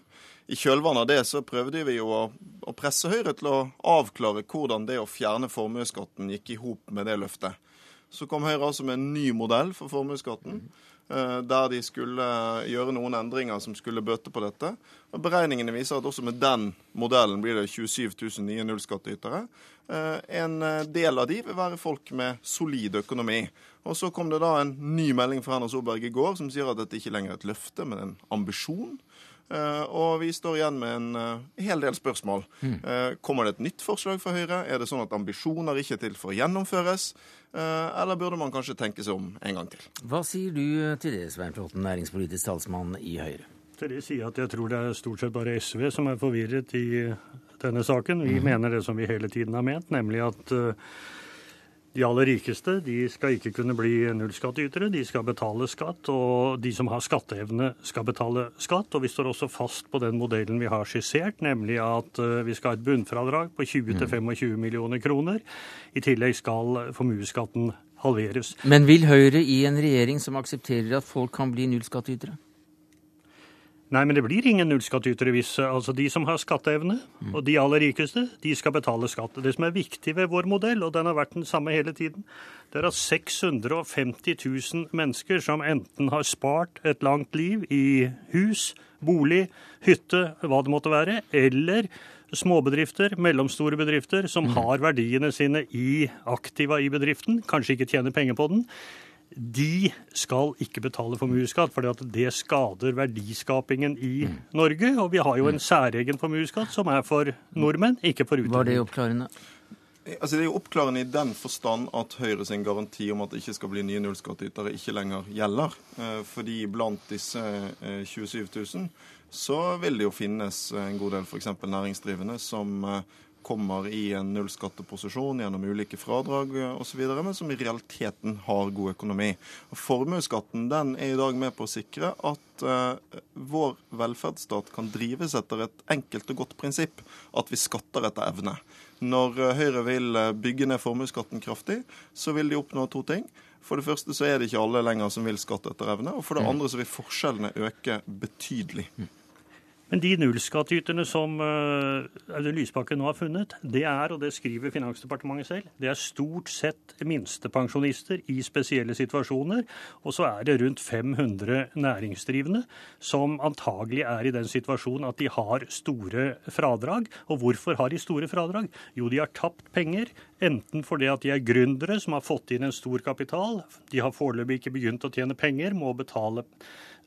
I kjølvannet av det så prøvde vi jo å, å presse Høyre til å avklare hvordan det å fjerne formuesskatten gikk i hop med det løftet. Så kom Høyre altså med en ny modell for formuesskatten. Mm. Eh, der de skulle gjøre noen endringer som skulle bøte på dette. Og Beregningene viser at også med den modellen blir det 27 000 nye nullskattytere. En eh, del av de vil være folk med solid økonomi. Og Så kom det da en ny melding fra Erna Solberg i går som sier at dette ikke lenger er et løfte, men en ambisjon. Eh, og vi står igjen med en eh, hel del spørsmål. Mm. Kommer det et nytt forslag fra Høyre? Er det sånn at ambisjoner ikke er til for å gjennomføres? Eller burde man kanskje tenke seg om en gang til? Hva sier du til det, Svein Flåtten, næringspolitisk talsmann i Høyre? Til det sier jeg at jeg tror det er stort sett bare SV som er forvirret i denne saken. Vi mm. mener det som vi hele tiden har ment, nemlig at de aller rikeste de skal ikke kunne bli nullskattytere, de skal betale skatt. Og de som har skatteevne, skal betale skatt. Og vi står også fast på den modellen vi har skissert, nemlig at eh, vi skal ha et bunnfradrag på 20-25 mm. millioner kroner. I tillegg skal formuesskatten halveres. Men vil Høyre i en regjering som aksepterer at folk kan bli nullskattytere? Nei, men det blir ingen nullskattytere hvis altså de som har skatteevne, mm. og de aller rikeste, de skal betale skatt. Det som er viktig ved vår modell, og den har vært den samme hele tiden, det er at 650 000 mennesker som enten har spart et langt liv i hus, bolig, hytte, hva det måtte være, eller småbedrifter, mellomstore bedrifter, som mm. har verdiene sine i aktiva i bedriften, kanskje ikke tjener penger på den, de skal ikke betale formuesskatt, for det skader verdiskapingen i mm. Norge. Og vi har jo en mm. særegen formuesskatt som er for nordmenn, ikke for utlendinger. Var det oppklarende? Altså, det er jo oppklarende i den forstand at Høyre sin garanti om at det ikke skal bli nye nullskattytere, ikke lenger gjelder. Eh, fordi blant disse 27 eh, 000 så vil det jo finnes en god del f.eks. næringsdrivende som eh, kommer i en nullskatteposisjon gjennom ulike fradrag osv., men som i realiteten har god økonomi. Formuesskatten den er i dag med på å sikre at uh, vår velferdsstat kan drives etter et enkelt og godt prinsipp, at vi skatter etter evne. Når uh, Høyre vil bygge ned formuesskatten kraftig, så vil de oppnå to ting. For det første så er det ikke alle lenger som vil skatte etter evne. Og for det mm. andre så vil forskjellene øke betydelig. Mm. Men de nullskattyterne som uh, Audun Lysbakken nå har funnet, det er, og det skriver Finansdepartementet selv, det er stort sett minstepensjonister i spesielle situasjoner. Og så er det rundt 500 næringsdrivende som antagelig er i den situasjonen at de har store fradrag. Og hvorfor har de store fradrag? Jo, de har tapt penger. Enten fordi at de er gründere som har fått inn en stor kapital. De har foreløpig ikke begynt å tjene penger, må betale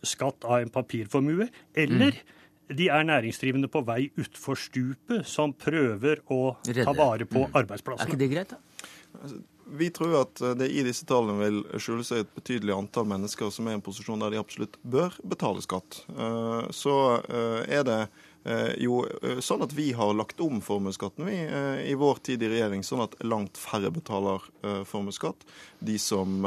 skatt av en papirformue. Eller mm de er næringsdrivende på vei utfor stupet som prøver å Redde. ta vare på mm. arbeidsplassene. Er ikke det greit, da? Altså, vi tror at det i disse tallene vil skjule seg et betydelig antall mennesker som er i en posisjon der de absolutt bør betale skatt. Eh, så eh, er det eh, jo sånn at vi har lagt om formuesskatten i vår tid i regjering, sånn at langt færre betaler formuesskatt. De som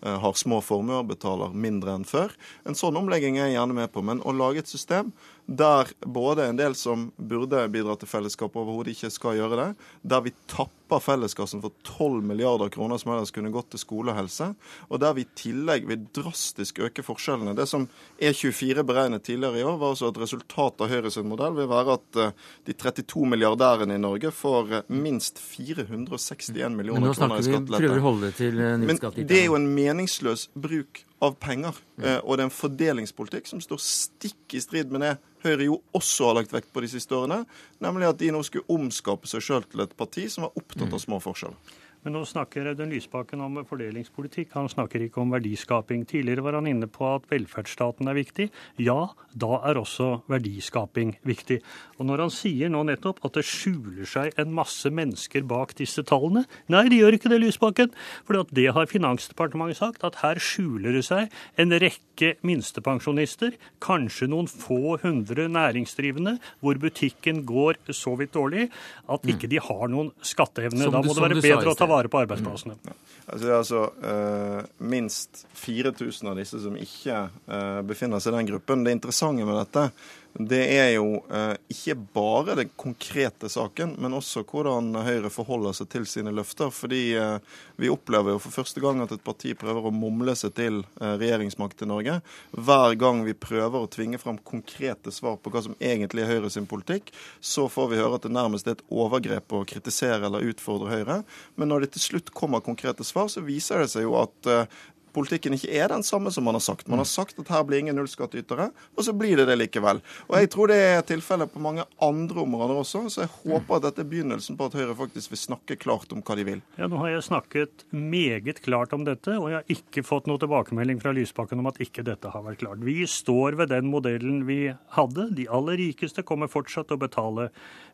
har små formuer, betaler mindre enn før. En sånn omlegging er jeg gjerne med på. Men å lage et system der både en del som burde bidra til fellesskapet, overhodet ikke skal gjøre det, der vi tapper felleskassen for 12 milliarder kroner som ellers kunne gått til skole og helse, og der vi i tillegg vil drastisk øke forskjellene. Det som E24 beregnet tidligere i år, var altså at resultatet av Høyres modell vil være at eh, de 32 milliardærene i Norge får eh, minst 461 millioner kroner i skattelette. Men nå snakker vi, prøver å holde det til eh, Men det er jo en meningsløs bruk av penger. Og det er en fordelingspolitikk som står stikk i strid med det Høyre jo også har lagt vekt på de siste årene, nemlig at de nå skulle omskape seg sjøl til et parti som var opptatt av små forskjeller. Men nå snakker Audun Lysbakken om fordelingspolitikk, han snakker ikke om verdiskaping. Tidligere var han inne på at velferdsstaten er viktig. Ja, da er også verdiskaping viktig. Og når han sier nå nettopp at det skjuler seg en masse mennesker bak disse tallene Nei, de gjør ikke det, Lysbakken. For det har Finansdepartementet sagt, at her skjuler det seg en rekke minstepensjonister, kanskje noen få hundre næringsdrivende, hvor butikken går så vidt dårlig at ikke de har noen skatteevne. Da må det være bedre å ta vare på arbeidsplassene. Mm. Altså, det er altså uh, minst 4000 av disse som ikke uh, befinner seg i den gruppen. Det interessante med dette det er jo eh, ikke bare den konkrete saken, men også hvordan Høyre forholder seg til sine løfter. Fordi eh, vi opplever jo for første gang at et parti prøver å mumle seg til eh, regjeringsmakt i Norge. Hver gang vi prøver å tvinge fram konkrete svar på hva som egentlig er Høyre sin politikk, så får vi høre at det nærmest er et overgrep å kritisere eller utfordre Høyre. Men når det til slutt kommer konkrete svar, så viser det seg jo at eh, politikken ikke er den samme som man har sagt. Man har sagt at her blir ingen nullskattytere, og så blir det det likevel. Og Jeg tror det er tilfellet på mange andre områder også, så jeg håper at dette er begynnelsen på at Høyre faktisk vil snakke klart om hva de vil. Ja, Nå har jeg snakket meget klart om dette, og jeg har ikke fått noe tilbakemelding fra Lysbakken om at ikke dette har vært klart. Vi står ved den modellen vi hadde. De aller rikeste kommer fortsatt til å betale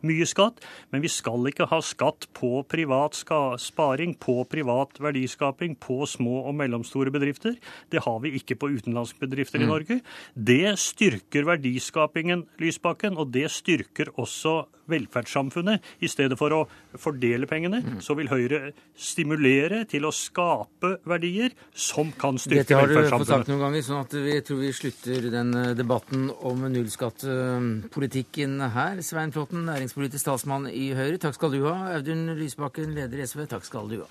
mye skatt, men vi skal ikke ha skatt på privat sparing, på privat verdiskaping, på små og mellomstore bedrifter. Det har vi ikke på utenlandske bedrifter mm. i Norge. Det styrker verdiskapingen, Lysbakken, og det styrker også velferdssamfunnet. I stedet for å fordele pengene, mm. så vil Høyre stimulere til å skape verdier som kan styrke velferdssamfunnet. Dette har du fått sagt noen ganger, sånn at vi tror vi slutter den eh, debatten om nullskattepolitikken her. Svein Flåtten, næringspolitisk talsmann i Høyre, takk skal du ha. Audun Lysbakken, leder i SV, takk skal du ha.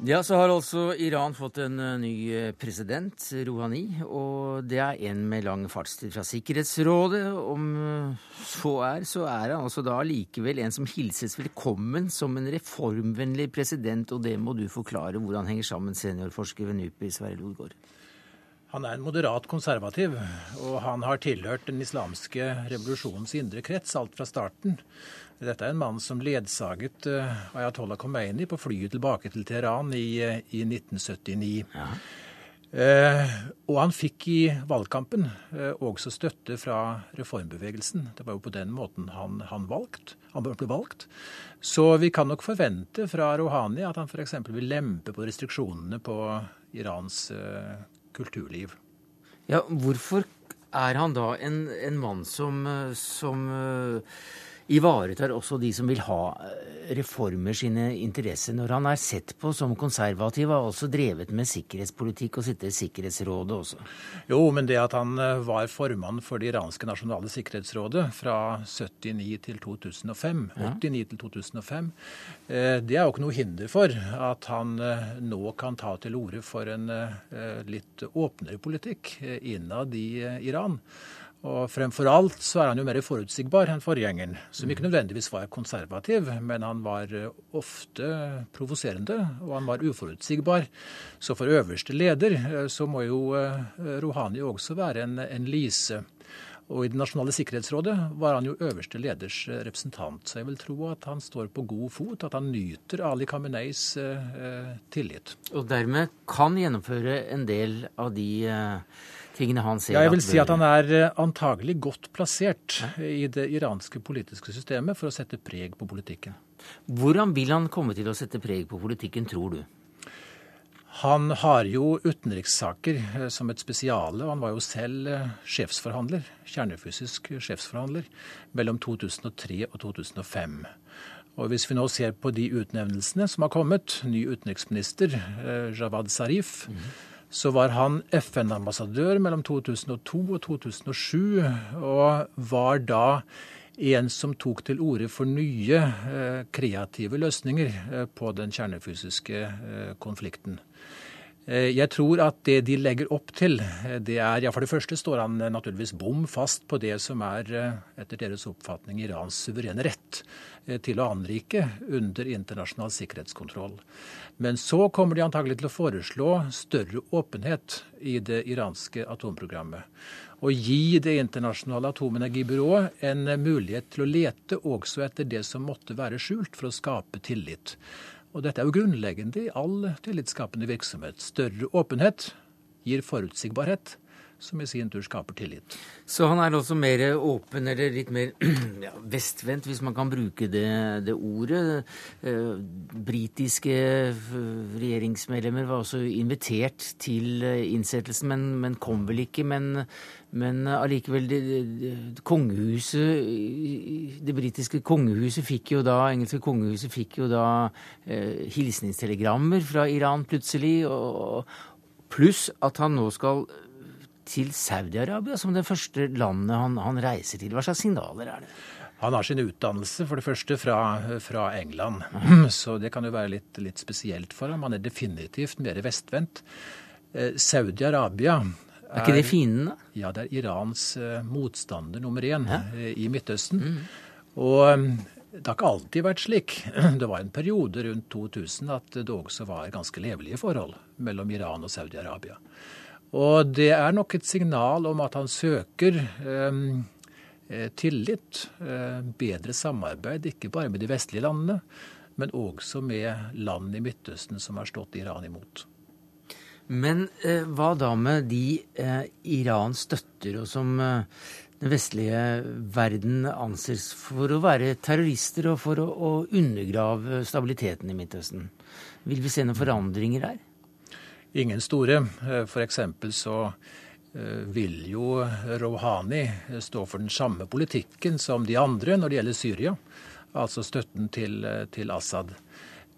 Ja, så har altså Iran fått en eh, ny eh, president, Rouhani. Og det er en med lang fartstid fra Sikkerhetsrådet. Om eh, så er, så er han altså da likevel en som hilses velkommen som en reformvennlig president. Og det må du forklare hvordan henger sammen, seniorforsker ved NUPI, Sverre Lodgaard. Han er en moderat konservativ, og han har tilhørt den islamske revolusjonens indre krets alt fra starten. Dette er en mann som ledsaget uh, Ayatollah Khomeini på flyet tilbake til Teheran i, uh, i 1979. Ja. Eh, og han fikk i valgkampen også støtte fra reformbevegelsen. Det var jo på den måten han, han, valgt, han ble valgt. Så vi kan nok forvente fra Rouhani at han f.eks. vil lempe på restriksjonene på Irans kulturliv. Ja, Hvorfor er han da en, en mann som, som ivaretar også de som vil ha eh, reformer sine interesser, når han er sett på som konservativ, har også drevet med sikkerhetspolitikk og sitter i Sikkerhetsrådet også? Jo, men det at han eh, var formann for det iranske nasjonale sikkerhetsrådet fra 79 til 2005, ja. 89 til 2005, eh, det er jo ikke noe hinder for at han nå kan ta til orde for en litt åpnere politikk innad i Iran. Og fremfor alt så er han jo mer forutsigbar enn forgjengeren, som ikke nødvendigvis var konservativ, men han var eh, ofte provoserende, og han var uforutsigbar. Så for øverste leder eh, så må jo eh, Rouhani også være en, en lise. Og i Det nasjonale sikkerhetsrådet var han jo øverste leders representant. Så jeg vil tro at han står på god fot, at han nyter Ali Khameneis eh, tillit. Og dermed kan gjennomføre en del av de eh tingene han ser Ja, jeg vil si at han er eh, antagelig godt plassert i det iranske politiske systemet for å sette preg på politikken. Hvordan vil han komme til å sette preg på politikken, tror du? Han har jo utenrikssaker eh, som et spesiale, og han var jo selv eh, sjefsforhandler, kjernefysisk sjefsforhandler, mellom 2003 og 2005. Og Hvis vi nå ser på de utnevnelsene som har kommet, ny utenriksminister Javad Zarif, mm -hmm så var han FN-ambassadør mellom 2002 og 2007, og var da en som tok til orde for nye eh, kreative løsninger eh, på den kjernefysiske eh, konflikten. Eh, jeg tror at det de legger opp til, eh, det er Ja, for det første står han naturligvis bom fast på det som er, eh, etter deres oppfatning, Irans suverene rett til å anrike under internasjonal sikkerhetskontroll. Men så kommer de antagelig til å foreslå større åpenhet i det iranske atomprogrammet. Og gi det internasjonale atomenergibyrået en mulighet til å lete også etter det som måtte være skjult, for å skape tillit. Og dette er jo grunnleggende i all tillitsskapende virksomhet. Større åpenhet gir forutsigbarhet, som i sin tur skaper tillit. Så han er også mer åpen, eller litt mer ja, vestvendt, hvis man kan bruke det, det ordet. Eh, britiske regjeringsmedlemmer var også invitert til eh, innsettelsen, men, men kom vel ikke. Men, men allikevel, det, det, kongehuset Det britiske kongehuset fikk jo da engelske kongehuset fikk jo da eh, hilsningstelegrammer fra Iran plutselig. og Pluss at han nå skal til Saudi-Arabia som det første landet han, han, reiser til. Hva slags signaler er det? Han har sin utdannelse for det første fra, fra England, så det kan jo være litt, litt, spesielt for ham. Han er definitivt mer vestvendt. Eh, Saudi-Arabia er, ikke det fienden, da? Ja, det er Irans uh, motstander nummer én ja. uh, i Midtøsten. Mm. Og um, det har ikke alltid vært slik. Det var en periode rundt 2000 at det også var ganske levelige forhold mellom Iran og Saudi-Arabia. Og det er nok et signal om at han søker eh, eh, tillit, eh, bedre samarbeid, ikke bare med de vestlige landene, men også med land i Midtøsten som har stått Iran imot. Men eh, hva da med de eh, Iran støtter, og som eh, den vestlige verden anses for å være terrorister og for å, å undergrave stabiliteten i Midtøsten? Vil vi se noen forandringer der? ingen store. For F.eks. så eh, vil jo Rouhani stå for den samme politikken som de andre når det gjelder Syria, altså støtten til, eh, til Assad.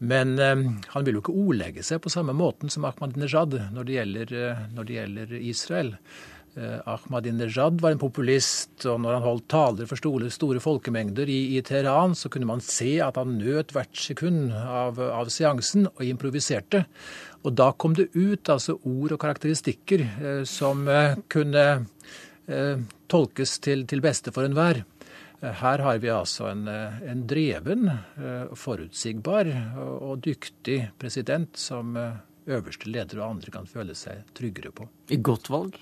Men han vil jo ikke ordlegge seg på samme måten som Ahmadinejad når det gjelder, når det gjelder Israel. Eh, Ahmadinejad var en populist, og når han holdt taler for store, store folkemengder i, i, Teheran, så kunne man se at han nøt hvert sekund av, av, seansen og improviserte. Og da kom det ut altså ord og karakteristikker eh, som eh, kunne eh, tolkes til, til beste for enhver. Eh, her har vi altså en, en dreven, forutsigbar og dyktig president som øverste leder og andre kan føle seg tryggere på. I godt valg?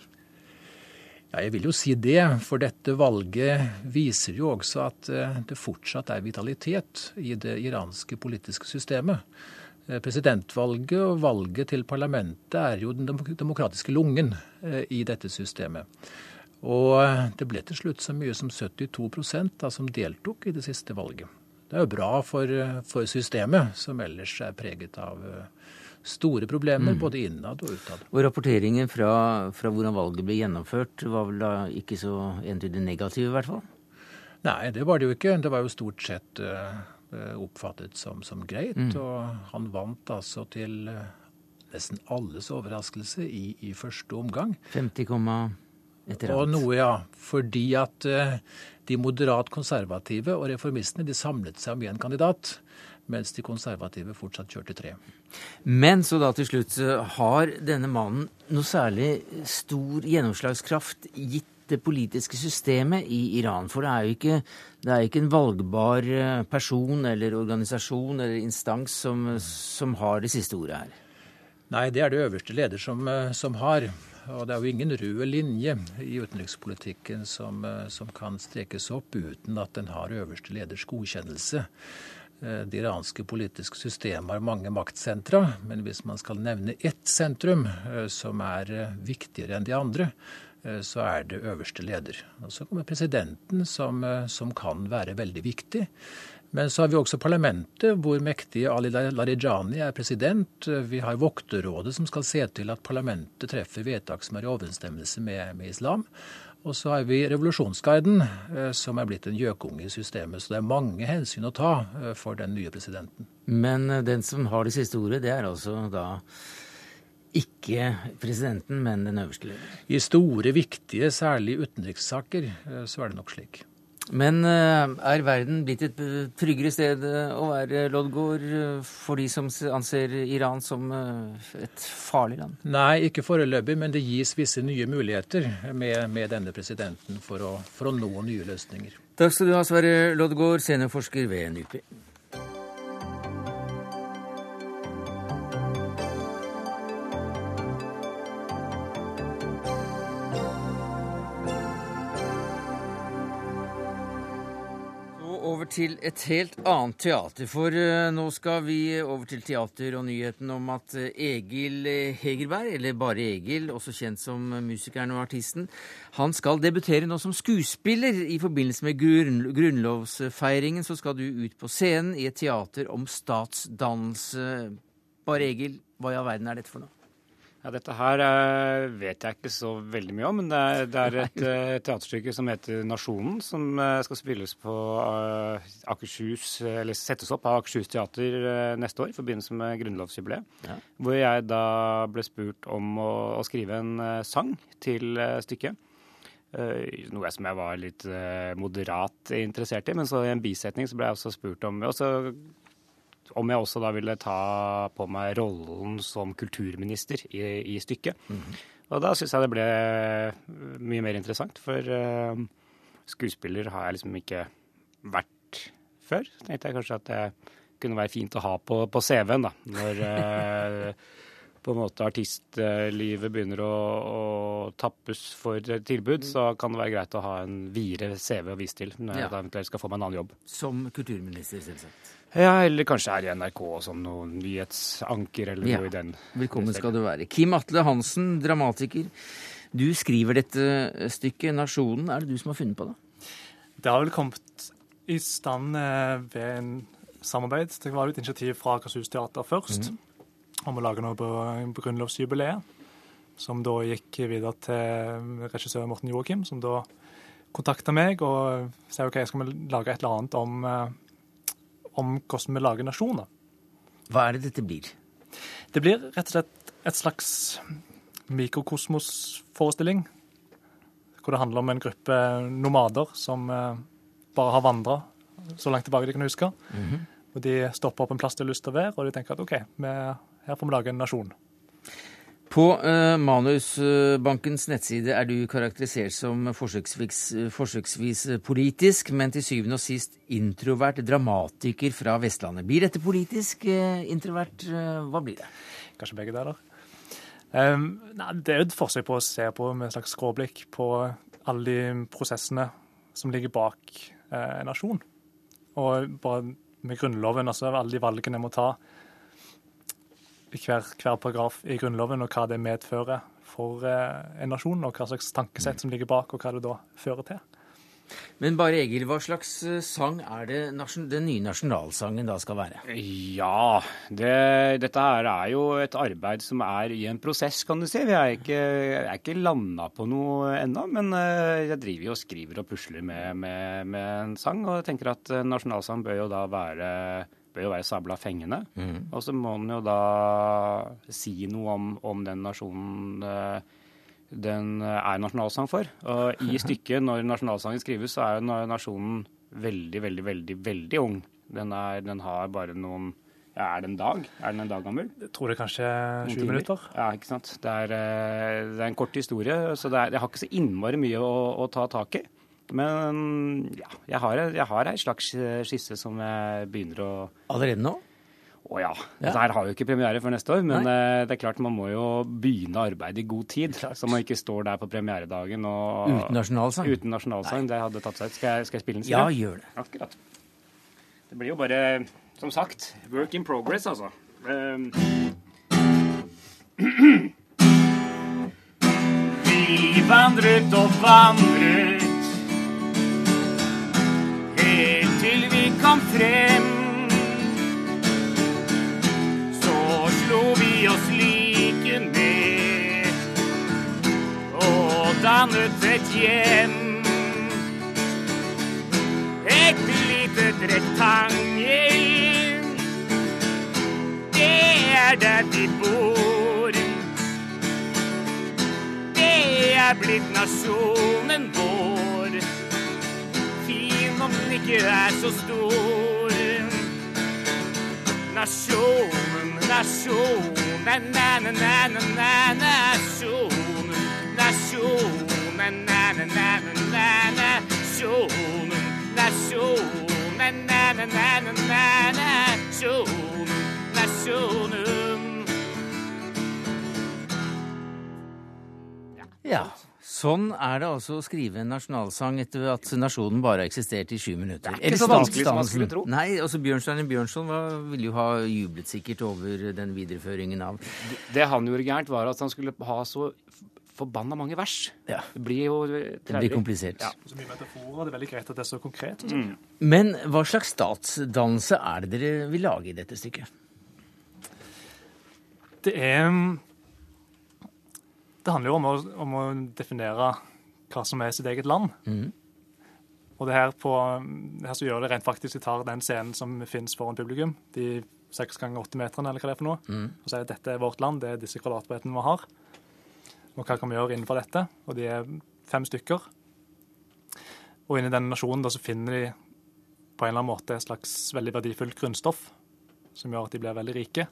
Ja, jeg vil jo si det, for dette valget viser jo også at eh, det fortsatt er vitalitet i det iranske politiske systemet. Eh, presidentvalget og valget til parlamentet er jo den demokratiske lungen eh, i dette systemet. Og det ble til slutt så mye som 72 da, som deltok i det siste valget. Det er jo bra for, for systemet, som ellers er preget av store problemer, mm. både innad og utad. Og rapporteringen fra, fra, hvordan valget ble gjennomført, var vel da ikke så entydig negativ, i hvert fall? Nei, det var det jo ikke. Det var jo stort sett uh, oppfattet som, som greit. Mm. Og han vant altså til nesten alles overraskelse i, i første omgang. 50, etter Og noe, ja. Fordi at uh, de moderat konservative og reformistene de samlet seg om én kandidat mens de konservative fortsatt kjørte tre. Men så da til slutt, har denne mannen noe særlig stor gjennomslagskraft gitt det politiske systemet i Iran? For det er jo ikke, er ikke en valgbar eh, person eller organisasjon eller instans som, som, har det siste ordet her. Nei, det er det øverste leder som, eh, som har. Og det er jo ingen rød linje i utenrikspolitikken som, eh, som kan strekes opp uten at den har øverste leders godkjennelse. Eh, det iranske politiske systemet har mange maktsentra, men hvis man skal nevne ett sentrum eh, som er viktigere enn de andre, så er det øverste leder. Og så kommer presidenten, som, som, kan være veldig viktig. Men så har vi også parlamentet, hvor mektige Ali Larijani er president. Vi har Vokterrådet, som skal se til at parlamentet treffer vedtak som er i overensstemmelse med, med islam. Og så har vi revolusjonsguiden, eh, som er blitt en gjøkunge i systemet. Så det er mange hensyn å ta eh, for den nye presidenten. Men eh, den som har det siste ordet, det er altså da ikke presidenten, men den øverste leder? I store, viktige, særlig utenrikssaker, så er det nok slik. Men eh, er verden blitt et tryggere sted eh, å være, Loddgaard, eh, for de som anser Iran som et farlig land? Nei, ikke foreløpig, men det gis visse nye muligheter med, med denne presidenten for å, for å, nå nye løsninger. Takk skal du ha, Sverre Loddgaard, seniorforsker ved NUPI. Til et helt annet teater. For uh, nå skal vi over til teater og nyheten om at uh, Egil Hegerberg, eller bare Egil, også kjent som musikeren og artisten, han skal debutere nå som skuespiller. I forbindelse med grunn grunnlovsfeiringen så skal du ut på scenen i et teater om statsdannelse. Bare Egil, hva i all verden er dette for noe? Ja, Dette her uh, vet jeg ikke så veldig mye om, men det er, det er et uh, teaterstykke som heter 'Nasjonen', som uh, skal spilles på Akershus, eller settes opp av Akershus teater neste år i forbindelse med grunnlovsjubileet. Ja. Hvor jeg da ble spurt om å, å skrive en sang til stykket. noe som jeg var litt moderat interessert i, men så i en bisetning så ble jeg også spurt om og så om jeg også da ville ta på meg rollen som kulturminister i, i stykket. Mm -hmm. Og da syns jeg det ble mye mer interessant, for uh, skuespiller har jeg liksom ikke vært før. Så tenkte jeg kanskje at det kunne være fint å ha på, på CV-en, da. Når uh, på en måte artistlivet begynner å, å tappes for tilbud, så kan det være greit å ha en videre CV å vise til når jeg ja. eventuelt skal få meg en annen jobb. Som kulturminister, selvsagt. Ja, eller kanskje er i NRK som noen nyhetsanker eller ja. noe i den. Velkommen skal du være. Kim Atle Hansen, dramatiker. Du skriver dette stykket, 'Nasjonen'. Er det du som har funnet på det? Det har vel kommet i stand eh, ved en samarbeid. Det var et initiativ fra Akershus Teater først mm. Om å lage noe på grunnlovsjubileet. Som da gikk videre til regissør Morten Joakim, som da kontakta meg og sa OK, skal vi lage et eller annet om eh, om hvordan vi lager nasjoner. Hva er det dette blir? Det blir rett og slett et slags mikrokosmosforestilling hvor det handler om en gruppe nomader som eh, bare har vandra så langt tilbake de kan huske. Mhm. Og de stopper opp en plass de har lyst til å være, og de tenker at OK, vi, her får vi lage en nasjon. På eh, Manusbankens nettside er du karakterisert som forsøksvis, forsøksvis politisk, men til syvende og sist introvert dramatiker fra Vestlandet. Blir dette politisk? eh, introvert? eh, hva blir det? Kanskje begge deler. Um, nei, det er jo et forsøk på å se på med et slags skråblikk på alle de prosessene som ligger bak eh, en nasjon. Og bare med Grunnloven, altså alle de valgene jeg må ta hver, hver paragraf i Grunnloven, og hva det medfører for eh, en nasjon, og hva slags tankesett som ligger bak, og hva det da fører til. Men bare Egil, hva slags eh, sang er det den nye nasjonalsangen da skal være? Ja, det, dette her er jo et arbeid som er i en prosess, kan du si. Vi er ikke, er ikke landa på noe ennå, men eh, jeg driver jo og skriver og pusler med, med, med en sang. Og jeg tenker at nasjonalsang bør jo da være, bør jo være sabla fengende. Mm. Og så må den jo da si noe om, om den nasjonen eh, den er nasjonalsang for. Og i stykket, når nasjonalsangen skrives, så er jo nasjonen veldig, veldig, veldig, veldig ung. Den, er, den har bare noen ja, Er det en dag? Er den en dag gammel? Jeg tror det er kanskje sju minutter. Ja, ikke sant. Det er, eh, det er en kort historie, så det er, det har ikke så innmari mye å, å ta tak i. Men ja, jeg har, jeg har ei slags skisse som jeg begynner å Allerede nå? Å ja. Dette her har jo ikke premiere før neste år, men Nei. det er klart man må jo begynne arbeidet i god tid. Så man ikke står der på premieredagen og Uten nasjonalsang? Uten nasjonalsang. Det hadde tatt seg ut. Skal, skal jeg spille den? Ja, gjør det. Akkurat. Det blir jo bare, som sagt, work in progress, altså. Um, Vi vandret og vandret kom frem. Så slo vi oss like ned og dannet et hjem. Et lite rektangel. Det er der vi bor. Det er blitt nasjonen vår. Om den ikke er så stor. Nasjonen, nasjonen, næ-næ-næ-næ, nasjonen. Nasjonen, næ-næ-næ-næ, nasjonen. Nasjonen, næ-næ-næ-næ, nasjonen. Nasjonen. Ja. Sånn er det altså å skrive en nasjonalsang etter at nasjonen bare har eksistert i sju minutter. Det er ikke så vanskelig som man skulle tro. Nei, altså Bjørnstein Bjørnson var, ville jo ha jublet sikkert over den videreføringen av Det han gjorde gærent, var at han skulle ha så forbanna mange vers. Ja. Det blir jo Det blir komplisert. Ja. Så mye metaforer. Det er veldig greit at det er så konkret. Mm. Men hva slags statsdannelse er det dere vil lage i dette stykket? Det er Det handler jo om å, om å definere hva som er sitt eget land. Mm. Og det her, på, det her så gjør det rent faktisk de tar den scenen som finnes foran publikum, de seks ganger åtte meterne, eller hva det er for noe, mm. og sier at dette er vårt land, det er disse kvadratbrettene vi har. Og hva kan vi gjøre innenfor dette? Og de er fem stykker. Og inni denne nasjonen da, så finner de på en eller annen måte et slags veldig verdifullt grunnstoff som gjør at de blir veldig rike.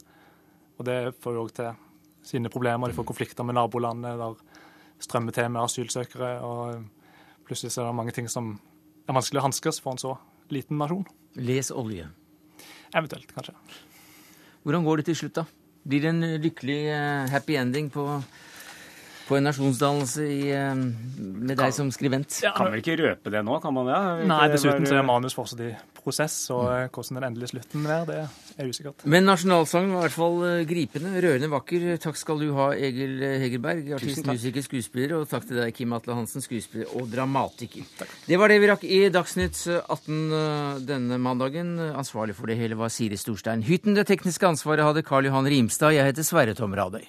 Og det får jo òg til sine problemer. De får konflikter med nabolandet, der strømmer til med asylsøkere, og plutselig så er det mange ting som er vanskelig å hanskes for en så liten nasjon. Les olje. Eventuelt, kanskje. Hvordan går det til slutt, da? Blir det en lykkelig eh, happy ending på, på en nasjonsdannelse i, eh, med deg som skribent? Kan vel ikke røpe det nå, kan man det? Nei, Ikke dessuten så er manus fortsatt i prosess, og eh, hvordan den endelige slutten er, det er usikkert. Men nasjonalsangen var i hvert fall eh, gripende, rørende vakker. Takk skal du ha, Egil Hegerberg, artist, musiker, skuespiller. Og takk til deg, Kim Atle Hansen, skuespiller og dramatiker. Takk. Det var det vi rakk i Dagsnytt 18 eh, denne mandagen. Ansvarlig for det hele var Siri Storstein Hytten. Det tekniske ansvaret hadde Karl Johan Rimstad. Jeg heter Sverre Tom Radøy.